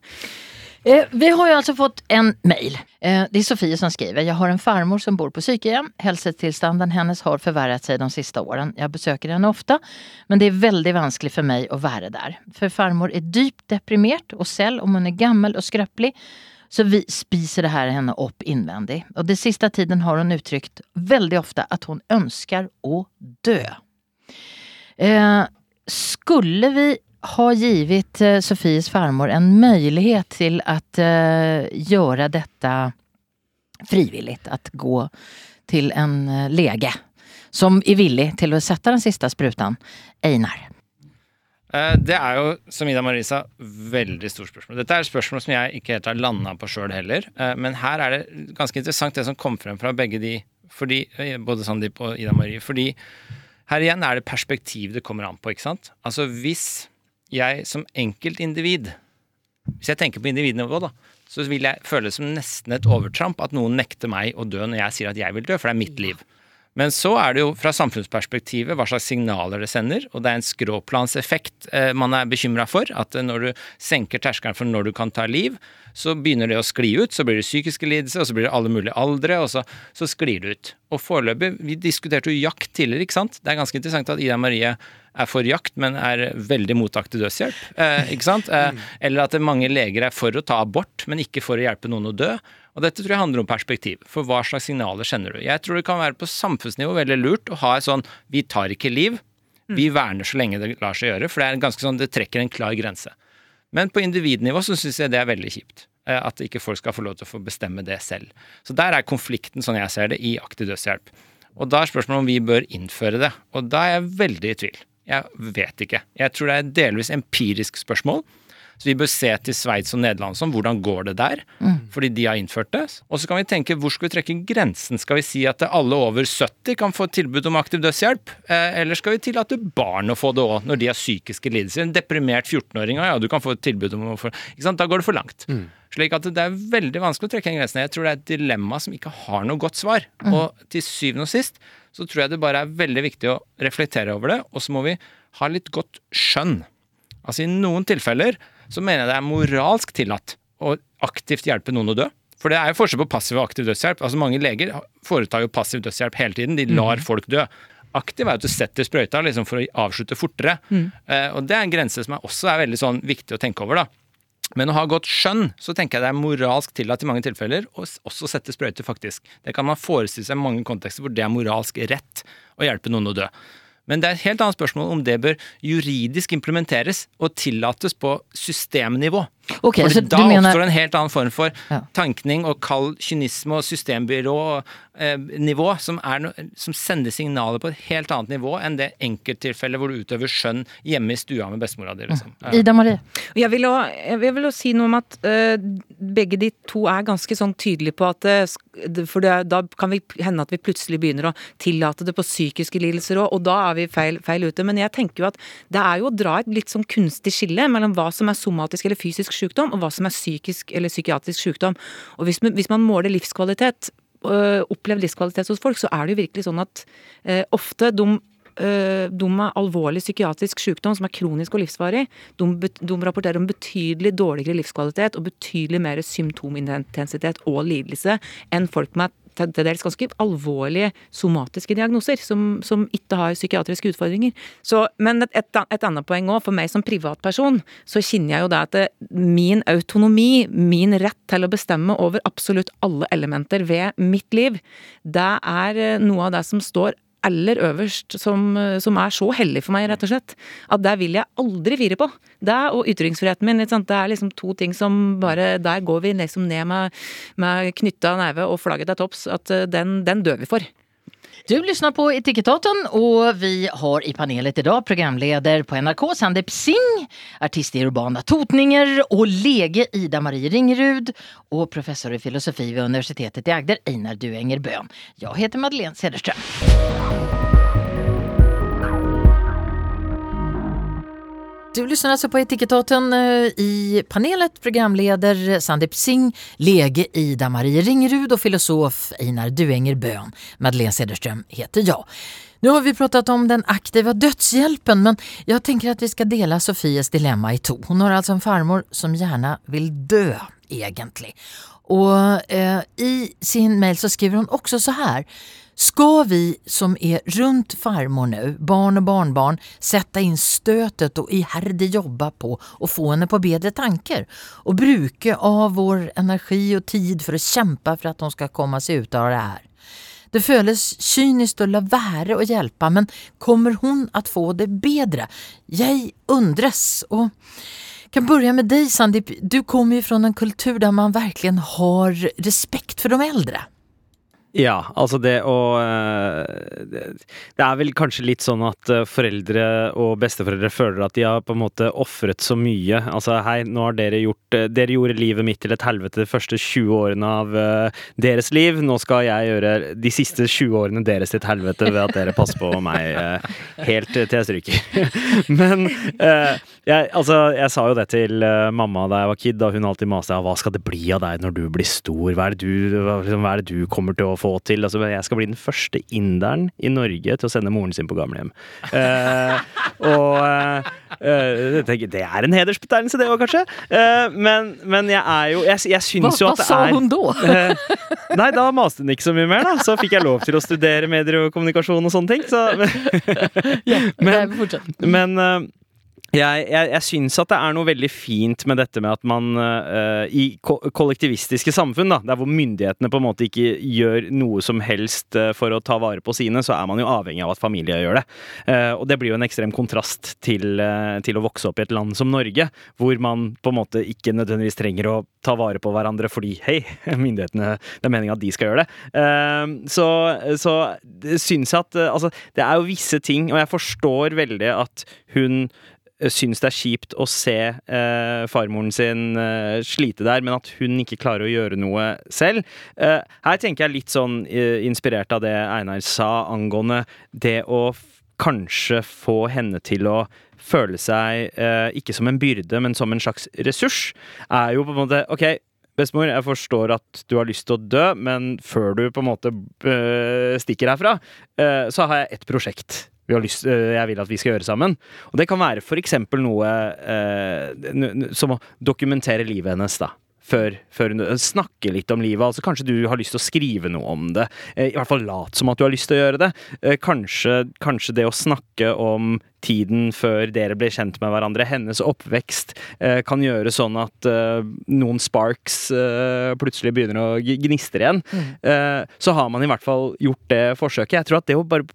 Eh, vi har ju alltså fått en mail. Eh, det är Sofie som skriver. Jag har en farmor som bor på psykhem. Hälsotillstånden hennes har förvärrat sig de sista åren. Jag besöker henne ofta, men det är väldigt vanskelig för mig att vara där. För farmor är djupt deprimert och selv om hon är gammal och skröplig så vi spiser det här henne upp invändig. Och det sista tiden har hon uttryckt väldigt ofta att hon önskar att dö. Eh, skulle vi ha givit eh, Sofies farmor en möjlighet till att uh, göra detta frivilligt att gå till en eh, lege som är villig till att sätta den sista sprutan. Einar. Det er jo, som Ida Marie sa, veldig stort spørsmål. Dette er et spørsmål som jeg ikke helt har landa på sjøl heller. Men her er det ganske interessant det som kom frem fra begge de, fordi, både Sandeep og Ida Marie. Fordi her igjen er det perspektiv det kommer an på, ikke sant. Altså hvis jeg som enkeltindivid Hvis jeg tenker på individnivå, da, så vil jeg føle det som nesten et overtramp at noen nekter meg å dø når jeg sier at jeg vil dø, for det er mitt liv. Men så er det jo fra samfunnsperspektivet hva slags signaler det sender, og det er en skråplanseffekt eh, man er bekymra for. At eh, når du senker terskelen for når du kan ta liv, så begynner det å skli ut. Så blir det psykiske lidelser, og så blir det alle mulige aldre, og så, så sklir det ut. Og foreløpig Vi diskuterte jo jakt tidligere, ikke sant. Det er ganske interessant at Ida Marie er for jakt, men er veldig mot aktiv dødshjelp. Eh, ikke sant? Eh, eller at mange leger er for å ta abort, men ikke for å hjelpe noen å dø. Og dette tror jeg handler om perspektiv. For hva slags signaler sender du? Jeg tror det kan være på samfunnsnivå veldig lurt å ha et sånn vi tar ikke liv, vi verner så lenge det lar seg gjøre. For det er ganske sånn, det trekker en klar grense. Men på individnivå så syns jeg det er veldig kjipt. eh, At ikke folk skal få lov til å få bestemme det selv. Så der er konflikten, sånn jeg ser det, i aktiv dødshjelp. Og da er spørsmålet om vi bør innføre det. Og da er jeg veldig i tvil. Jeg vet ikke. Jeg tror det er et delvis empirisk spørsmål. Så vi bør se til Sveits og Nederland som hvordan går det der, fordi de har innført det. Og så kan vi tenke hvor skal vi trekke grensen? Skal vi si at alle over 70 kan få tilbud om aktiv dødshjelp? Eh, eller skal vi tillate barn å få det òg, når de har psykiske lidelser? En deprimert 14-åring, ja, du kan få tilbud om å få Ikke sant? Da går det for langt. Slik at det er veldig vanskelig å trekke den grensen. Jeg tror det er et dilemma som ikke har noe godt svar. Og til syvende og sist så tror jeg det bare er veldig viktig å reflektere over det, og så må vi ha litt godt skjønn. Altså I noen tilfeller så mener jeg det er moralsk tillatt å aktivt hjelpe noen å dø. For det er jo forskjell på passiv og aktiv dødshjelp. Altså Mange leger foretar jo passiv dødshjelp hele tiden. De lar folk dø. Aktiv er at du setter sprøyta liksom for å avslutte fortere. Eh, og det er en grense som er også er veldig sånn viktig å tenke over. da. Men å ha godt skjønn, så tenker jeg det er moralsk tillatt i mange tilfeller å også sette sprøyter, faktisk. Det kan man forestille seg i mange kontekster hvor det er moralsk rett å hjelpe noen å dø. Men det er et helt annet spørsmål om det bør juridisk implementeres og tillates på systemnivå. Okej, Fordi da mener... oppstår en helt annen form for Ja. tankning og kald kynisme og systembyrå-nivå, som, er no, som sender signaler på et helt annet nivå enn det enkelttilfellet hvor du utøver skjønn hjemme i stua med bestemora di. Liksom. Ja. Ida Marie. Jeg vil, også, jeg vil også si noe om at uh, begge de to er ganske sånn tydelige på at uh, For det, da kan vi hende at vi plutselig begynner å tillate det på psykiske lidelser òg, og da er vi feil, feil ute. Men jeg tenker jo at det er jo å dra et litt sånn kunstig skille mellom hva som er somatisk eller fysisk sykdom, og hva som er psykisk eller psykiatrisk sykdom. Og hvis, man- hvis man måler livskvalitet, øh, opplevd livskvalitet hos folk, så er det jo virkelig sånn at øh, ofte de de med alvorlig psykiatrisk sykdom som er kronisk og livsvarig, de, de rapporterer om betydelig dårligere livskvalitet og betydelig mer symptomintensitet og lidelse enn folk med til dels ganske alvorlige somatiske diagnoser, som, som ikke har psykiatriske utfordringer. Så, men et, et, et annet poeng òg, for meg som privatperson, så kjenner jeg jo det at det, min autonomi, min rett til å bestemme over absolutt alle elementer ved mitt liv, det er eh, noe av det som står aller øverst, som, eh, som er så hellig for meg, rett og slett. At det vil jeg aldri fire på. Det og ytringsfriheten min. Det er liksom to ting som bare Der går vi liksom ned med, med knytta neve og flagget til topps. At eh, den, den dør vi for. Du lyssnar på Etikettaten och vi har i panelet idag programledare på NRK Sandeep Singh, artist i urbana totninger och lege Ida-Marie Ringerud och professor i filosofi vid universitetet i Agder Einar Duenger Bøhn. Jag heter Madeleine Cederström. Du lyssnar alltså på Etikettaten eh, i panelet programleder Sandeep Singh, lege Ida Marie Ringrud och filosof Einar Duenger Bön. Madeleine Cederström heter jag. Nu har vi pratat om den aktiva dödshjälpen men jag tänker att vi ska dela Sofies dilemma i to. Hon har alltså en farmor som gärna vill dö egentligen. Och eh, i sin mail så skriver hon också så här. Ska vi som är runt farmor nu, barn och barnbarn, sätta in stötet och ihärdigt jobba på och få henne på bedre tanker och bruka av vår energi och tid för att kämpa för att hon ska komma sig ut av det här? Det føles kynisk å la være å hjelpe, men kommer hun at få det bedre? Jeg undres, og kan börja med dig Sandip. Du kommer ju från en kultur där man verkligen har respekt för de äldre. Ja, altså det å eh, Det er vel kanskje litt sånn at eh, foreldre og besteforeldre føler at de har på en måte ofret så mye. Altså hei, nå har dere gjort eh, Dere gjorde livet mitt til et helvete de første 20 årene av deres liv. Nå skal jeg gjøre de siste 20 årene deres til et helvete ved at dere passer på meg helt til jeg stryker. Men jeg, altså, jeg sa jo det til mamma da jeg var kid, da hun alltid maste hva skal det bli av deg når du blir stor? Hva er det du, hva, liksom, er det du kommer til å til? Altså, jeg skal bli den første inderen i Norge til å sende moren sin på gamlehjem. Uh, og uh, tenker, det er en hedersbetegnelse, det òg, kanskje. Uh, men, men jeg er jo Jeg, jeg syns jo at det er Hva sa hun da? Nei, da maste hun ikke så mye mer, da. Så fikk jeg lov til å studere medier og kommunikasjon og sånne ting. Så, men, men jeg, jeg, jeg syns at det er noe veldig fint med dette med at man uh, i ko kollektivistiske samfunn, da, der hvor myndighetene på en måte ikke gjør noe som helst uh, for å ta vare på sine, så er man jo avhengig av at familien gjør det. Uh, og det blir jo en ekstrem kontrast til, til å vokse opp i et land som Norge, hvor man på en måte ikke nødvendigvis trenger å ta vare på hverandre fordi hei, myndighetene, det er meninga at de skal gjøre det. Så, så syns jeg at Altså, det er jo visse ting, og jeg forstår veldig at hun syns det er kjipt å se eh, farmoren sin eh, slite der, men at hun ikke klarer å gjøre noe selv. Eh, her tenker jeg litt sånn eh, inspirert av det Einar sa angående det å kanskje få henne til å føle seg eh, ikke som en byrde, men som en slags ressurs, er jo på en måte OK. Bestemor, jeg forstår at du har lyst til å dø, men før du på en måte stikker herfra, så har jeg ett prosjekt lyst, øh, jeg vil at vi skal gjøre sammen. Og det kan være eksempel noe n- som å dokumentere livet hennes, da. Før, før snakke litt om livet. Altså Kanskje du har lyst til å skrive noe om det. Eh, I hvert fall lat som at du har lyst til å gjøre det. Eh, Kanskje, kanskje det å snakke om tiden før dere ble kjent med hverandre, hennes oppvekst, eh, kan gjøre sånn at noen sparks plutselig begynner å gnistre igjen. Mm. så har man i hvert fall gjort det forsøket. Jeg tror at det å bare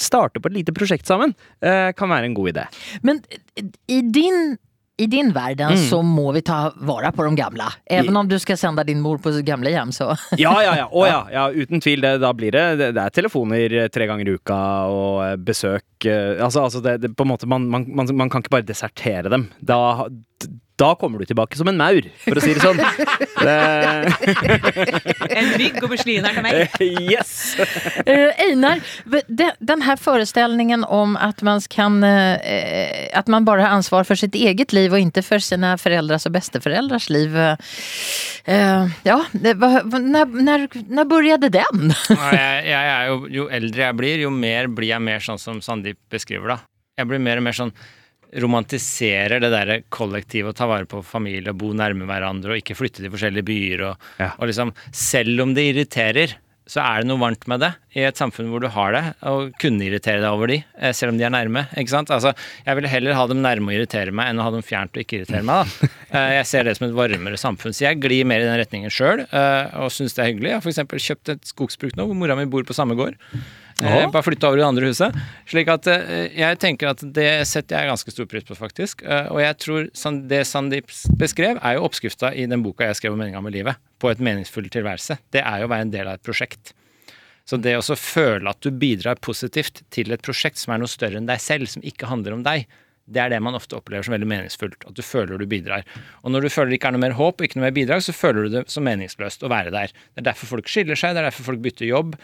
starte på et lite prosjekt sammen kan være en god idé. Men i din, i din världen så må vi ta vare på de gamle. Even om du skal sende din mor på gamlehjem så. Ja, ja, ja. Å, ja, ja uten tvil. Det, da blir det, det Det er telefoner eh, tre ganger i uka og eh, besøk eh, Altså, altså det, det, på en måte, man, man, man, man kan ikke bare desertere dem. Da, da kommer du tilbake som en maur, for å si det sånn. Det, En mygg over slien er til meg. yes! Uh, Einar, de- den her forestillingen om at man, kan, uh, at man bare har ansvar for sitt eget liv og ikke for sine foreldres og besteforeldres liv. eh, eh, ja, når begynte va- när, när, när började den? Jeg, jeg er jo, jo eldre jeg blir, jo mer blir jeg mer sånn som Sandeep beskriver, da. Jeg blir mer og mer sånn romantiserer det derre kollektivet å ta vare på familie og bo nærme hverandre og ikke flytte til forskjellige byer og, Ja. og liksom Selv om det irriterer, så er det noe varmt med det i et samfunn hvor du har det, og kunne irritere deg over de, eh, selv om de er nærme. ikke sant? Altså, Jeg ville heller ha dem nærme og irritere meg enn å ha dem fjernt og ikke irritere meg. da. Eh, Jeg ser det som et varmere samfunn, så jeg glir mer i den retningen sjøl og syns det er hyggelig. Jeg har f.eks. kjøpt et skogsbruk nå hvor mora mi bor på samme gård. Eh, bare flytta over i det andre huset. Slik at eh, jeg tenker at det setter jeg ganske stor pris på, faktisk. Eh, og jeg tror San- det Sandeep beskrev, er jo oppskrifta i den boka jeg skrev om meninga med livet. På et meningsfull tilværelse. Det er jo å være en del av et prosjekt. Så det å føle at du bidrar positivt til et prosjekt som er noe større enn deg selv, som ikke handler om deg, det er det man ofte opplever som veldig meningsfullt. At du føler du bidrar. Og når du føler det ikke er noe mer håp og ikke noe mer bidrag, så føler du det som meningsløst å være der. Det er derfor folk skiller seg, det er derfor folk bytter jobb.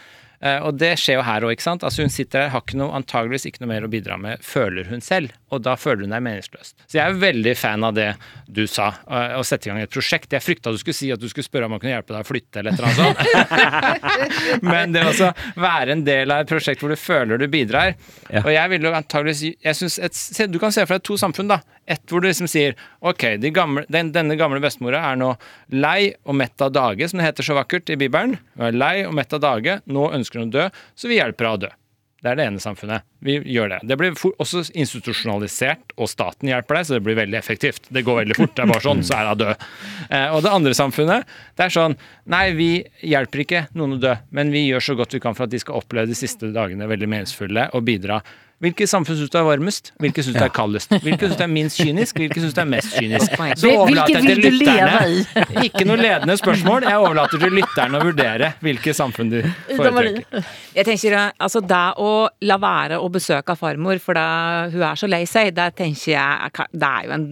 Eh, Og det skjer jo her òg, ikke sant. Altså hun sitter her, har ikke noe, antageligvis ikke noe mer å bidra med, føler hun selv. Og da føler hun deg meningsløst. Så jeg er veldig fan av det du sa, eh, å sette i gang et prosjekt. Jeg frykta du skulle si at du skulle spørre om man kunne hjelpe deg å flytte eller et eller annet sånt. Men det å være en del av et prosjekt hvor du føler du bidrar. Ja. Og jeg vil jo antageligvis jeg synes et, Du kan se for deg to samfunn, da. Et hvor du liksom sier ok, de gamle, den, denne gamle bestemora er nå lei og mett av dage, som det heter så vakkert i Bibelen. Hun er lei og mett av dage, nå ønsker hun å dø, så vi hjelper henne å dø. Det er det ene samfunnet. Vi gjør det. Det blir også institusjonalisert, og staten hjelper deg, så det blir veldig effektivt. Det går veldig fort. Det er bare sånn, så er hun død. Eh, og det andre samfunnet, det er sånn Nei, vi hjelper ikke noen å dø, men vi gjør så godt vi kan for at de skal oppleve de siste dagene veldig meningsfulle og bidra Hvilket samfunn syns du er varmest? Hvilket syns du er kaldest? Hvilket syns du er minst kynisk? Hvilket syns du er mest kynisk? Så overlater jeg til lytterne Ikke noe ledende spørsmål. Jeg overlater til lytterne å vurdere hvilket samfunn du foretrekker. Jeg tenker eh, altså Det å la være å besøke farmor for da hun er så lei seg, det tenker jeg er- Det er jo en,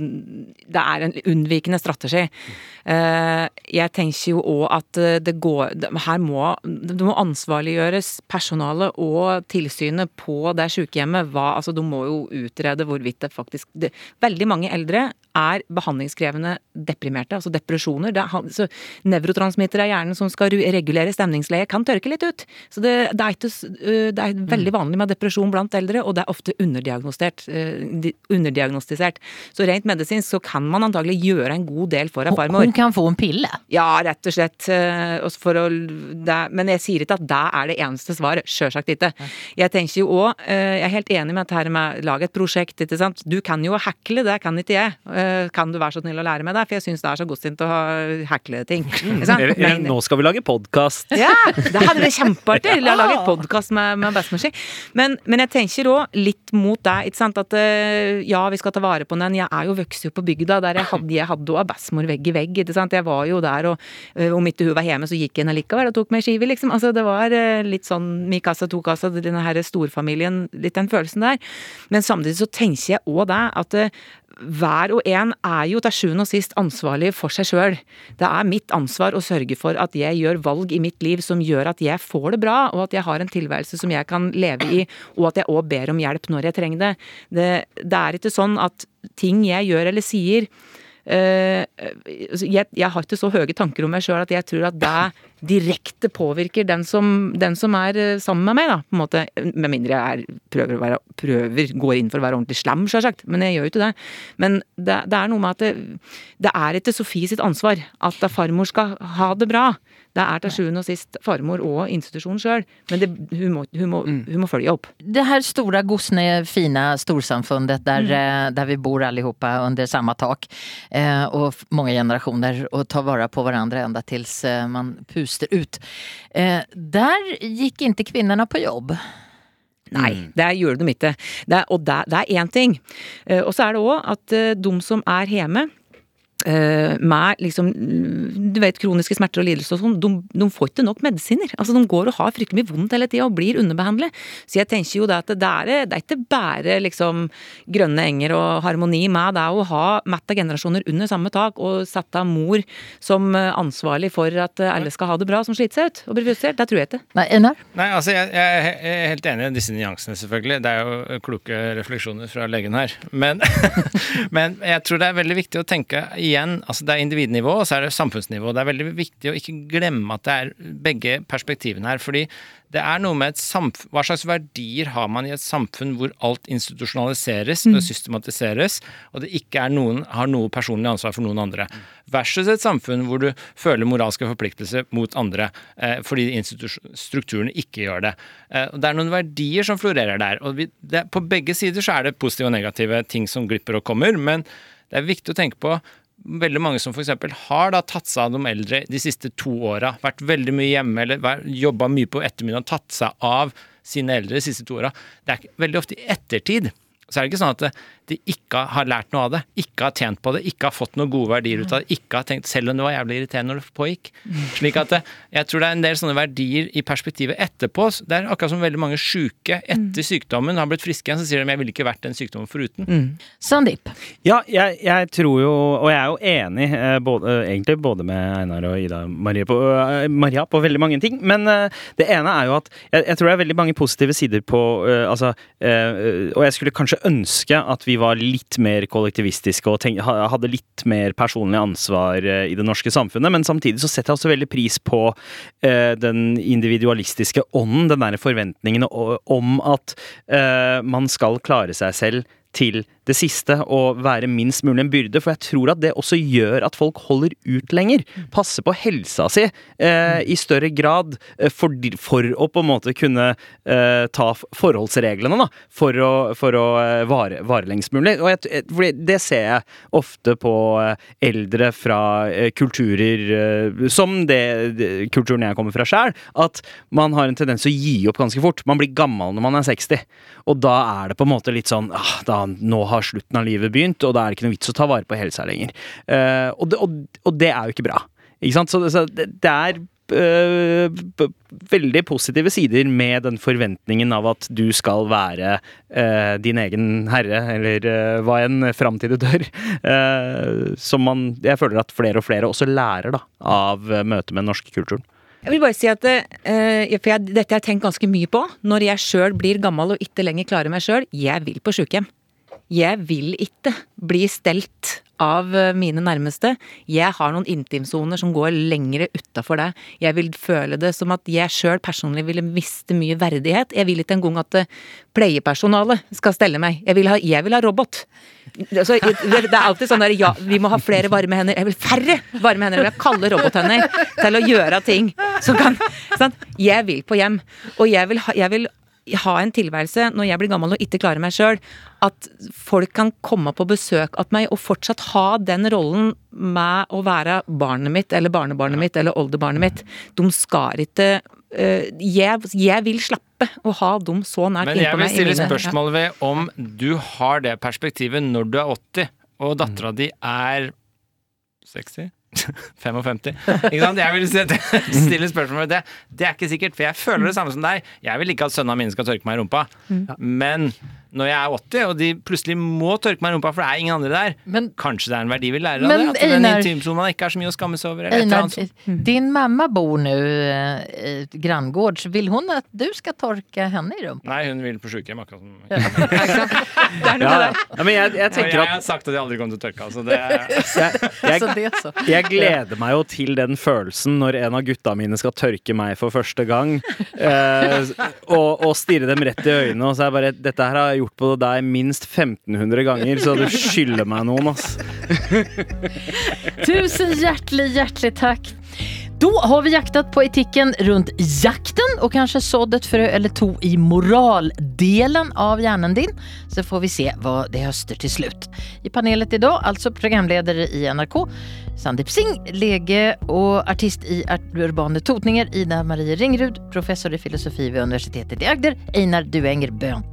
det er en unnvikende strategi. Eh, Jeg tenker jo òg at eh, det går Her må det må ansvarliggjøres personalet og tilsynet på det sykehjemmet. Hva, altså, de må jo utrede hvorvidt det faktisk det, Veldig mange eldre er behandlingskrevende deprimerte, altså depresjoner. Det er, så Nevrotransmittere i hjernen som skal regulere stemningsleie, kan tørke litt ut. Så det, det, er, ikke, øh, det er veldig vanlig med depresjon blant eldre, og det er ofte underdiagnostisert. underdiagnostisert. Så rent medisinsk så kan man antagelig gjøre en god del for en Hon, farmor. hon kan få en pille. Ja, rett og slett. eh, For å, det, men jeg sier ikke at det er det eneste svaret. Sjølsagt ikke. Jeg tenker jo òg, jeg er helt enig med dette her med å lage et prosjekt. ikke sant? Du kan jo hekle, det kan ikke jeg. Eh, Kan du være så snill å lære meg det? For jeg syns det er så godsint å ha hekle ting. ikke sant? Eller, eller, Men- nå skal vi lage podkast. ja, det hadde vært kjempeartig å lage podkast med, med bestemorsi. Men, men jeg tenker òg litt mot deg, ikke sant. At eh, ja, vi skal ta vare på den. Jeg er jo vokst opp på bygda der jeg hadde, jeg hadde også bestemor vegg i vegg. Ikke sant. Jeg var jo der, og eh, om ikke hun var hjemme, så gikk jeg allikevel likevel og tok meg skive, liksom. Altså det var eh, litt sånn mi kassa, to kassa, denne her storfamilien, litt den følelsen der. Men samtidig så tenker jeg òg det at eh, hver og en er jo til sjuende og sist ansvarlig for seg sjøl. Det er mitt ansvar å sørge for at jeg gjør valg i mitt liv som gjør at jeg får det bra, og at jeg har en tilværelse som jeg kan leve i, og at jeg òg ber om hjelp når jeg trenger det. Det, det er ikke sånn at ting jeg gjør eller sier jeg, jeg har ikke så høye tanker om meg sjøl at jeg tror at det direkte påvirker den som, den som er eh, sammen med meg, da, på en måte. Med mindre jeg er, prøver, å være, prøver, går inn for å være ordentlig slem, sjølsagt. Men jeg gjør jo ikke det. Men det, det er noe med at det, det er ikke Sofie sitt ansvar at farmor skal ha det bra. Det er til sjuende og sist farmor og institusjonen sjøl. Men det, hun, må, hun, må, hun må følge opp. Det her store, gosne, fina storsamfundet der, Mm. der vi bor allihopa under samme tak eh, og mange generasjoner, generationer och tar vare på hverandre enda tills eh, man puster ut. Eh, der gikk ikke kvinnene på jobb. Nei, det gjør de ikke. Det, er- og det, det er én ting. Eh, og så er det òg at eh, de som er hjemme eh, med liksom, du vet, kroniske smerter og lidelser og sånn, de, de får ikke nok medisiner. Altså, De går og har fryktelig mye vondt hele tida og blir underbehandlet. Så jeg tenker jo det at det er, det er ikke bare liksom grønne enger og harmoni med det å ha metta generasjoner under samme tak og sette mor som eh, ansvarlig for at eh, alle skal ha det bra, som sliter seg ut og blir frustrert. Det tror jeg ikke. Nei? Nei, altså jeg, jeg er jeg er helt enig i disse nyansene, selvfølgelig. Det er jo kloke refleksjoner fra legen her. Men, men jeg tror det er veldig viktig å tenke igjen altså Det er individnivå, og så er det samfunnsnivå. Det er veldig viktig å ikke glemme at det er begge perspektivene her. fordi det er noe med Hva slags verdier har man i et samfunn hvor alt institusjonaliseres og systematiseres, og det ikke er noen, har noe personlig ansvar for noen andre? Versus et samfunn hvor du føler moralske forpliktelser mot andre eh, fordi strukturene ikke gjør det. Eh, og det er noen verdier som florerer der. og vi, det, På begge sider så er det positive og negative ting som glipper og kommer, men det er viktig å tenke på veldig mange som f.eks. har da tatt seg av de eldre de siste to åra, vært veldig mye hjemme eller jobba mye på ettermiddagen, tatt seg av sine eldre de siste to åra. Det er veldig ofte i ettertid så er det ikke sånn at de ikke har lært noe av det, ikke har tjent på det, ikke har fått noen gode verdier ut av det, ikke har tenkt selv om det var jævlig irriterende når det pågikk. Slik at jeg tror det er en del sånne verdier i perspektivet etterpå. Det er akkurat som veldig mange sjuke etter sykdommen har blitt friske igjen, så sier de jeg ville ikke vært den sykdommen foruten. Sandip? Ja, jeg, jeg tror jo, og jeg er jo enig, eh, både, egentlig både med Einar og Ida Maria på, eh, Maria på veldig mange ting. Men eh, det ene er jo at jeg, jeg tror det er veldig mange positive sider på eh, altså, eh, Og jeg skulle kanskje ønske at vi var litt mer kollektivistiske og tenk, hadde litt mer personlig ansvar eh, i det norske samfunnet. Men samtidig så setter jeg også veldig pris på eh, den individualistiske ånden, den derre forventningen om at eh, man skal klare seg selv til det siste å være minst mulig en byrde. For jeg tror at det også gjør at folk holder ut lenger. Passer på helsa si eh, i større grad eh, for, for, å på en måte kunne eh, ta forholdsreglene, da. For å, for å eh, vare, vare, lengst mulig. Og jeg, fordi det ser jeg ofte på eh, eldre fra eh, kulturer som det, kulturen jeg kommer fra sjøl, at man har en tendens til å gi opp ganske fort. Man blir gammel når man er 60, og da er det på en måte litt sånn ah, da, Nå har slutten av livet begynt, og da er det ikke noe vits å ta vare på helsa lenger. Uh, og, det, og, og, det, er jo ikke bra. Ikke sant? Så, så det, det, er uh, veldig positive sider med den forventningen av at du skal være uh, din egen herre, eller hva enn, fram til du dør. som man Jeg føler at flere og flere også lærer da, av møtet med den norske kulturen. Jeg vil bare si at uh, for jeg, Dette har jeg tenkt ganske mye på. Når jeg sjøl blir gammel og ikke lenger klarer meg sjøl. Jeg vil på sjukehjem. Jeg vil ikke bli stelt av eh, mine nærmeste. Jeg har noen intimsoner som går lengre utafor det. Jeg vil føle det som at jeg sjøl personlig ville miste mye verdighet. Jeg vil ikke engang at eh, pleiepersonalet skal stelle meg. Jeg vil ha, jeg vil ha robot. Altså, det er alltid sånn der ja, vi må ha flere varme hender. Jeg vil færre varme hender. Jeg vil ha kalde robothender til å gjøre ting som kan sant? Jeg vil på hjem. Og jeg vil, ha, jeg vil ha en tilværelse når jeg blir gammel og ikke klarer meg sjøl, at folk kan komme på besøk av meg og fortsatt ha den rollen med å være barnet mitt eller barnebarnet mitt eller oldebarnet mitt. De skal ikke uh, jeg, jeg, vil slappe å ha dem så nært innpå meg. Men jeg vil stille spørsmål ved om du har det perspektivet når du er 80 og dattera di er 60? 55. Ikke sant? Jeg vil stille spørsmål ved det. Det er ikke sikkert, for jeg føler det samme som deg. Jeg vil ikke at sønnene mine skal tørke meg i rumpa. Mm. Men når jeg er 80, og de plutselig må tørke meg i rumpa, for det er ingen andre der, men, kanskje det er en verdi vi lærer av det? At den intimsonen ikke har så mye å skamme seg over? Einar, din mamma bor nå i granngårds. Vil hun at du skal tørke henne i rumpa? Nei, hun vil på sykehjem, akkurat som ja. er ja. men jeg, jeg, jeg, har sagt at jeg aldri kommer til å tørke. Altså det, jeg, jeg, gleder meg jo til den følelsen når en av gutta mine skal tørke meg for første gang, eh, og, og stirre dem rett i øynene, og så er jeg bare Dette her har jeg gjort gjort på deg minst 1500 ganger, så du skylder meg noen, ass. Tusen hjertelig, hjertelig takk. Da har vi jaktet på etikken rundt jakten og kanskje sådd et frø eller to i moraldelen av hjernen din. Så får vi se hva det høster til slutt. I panelet i dag, altså programledere i NRK, Sandeep Singh, lege og artist i urbane totninger, Ida Marie Ringrud, professor i filosofi ved Universitetet i Agder, Einar Duenger Bøhn.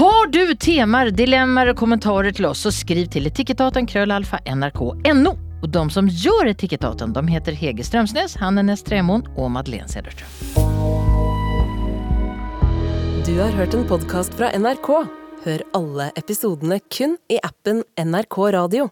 Har du temaer, dilemmaer og kommentarer til oss, så skriv til Etikketaten krøllalfa nrk.no. Og de som gjør etikettaten, de heter Hege Strømsnes, Hanne Tremoen og Madeleine Cederström. Du har hørt en podkast fra NRK. Hør alle episodene kun i appen NRK Radio.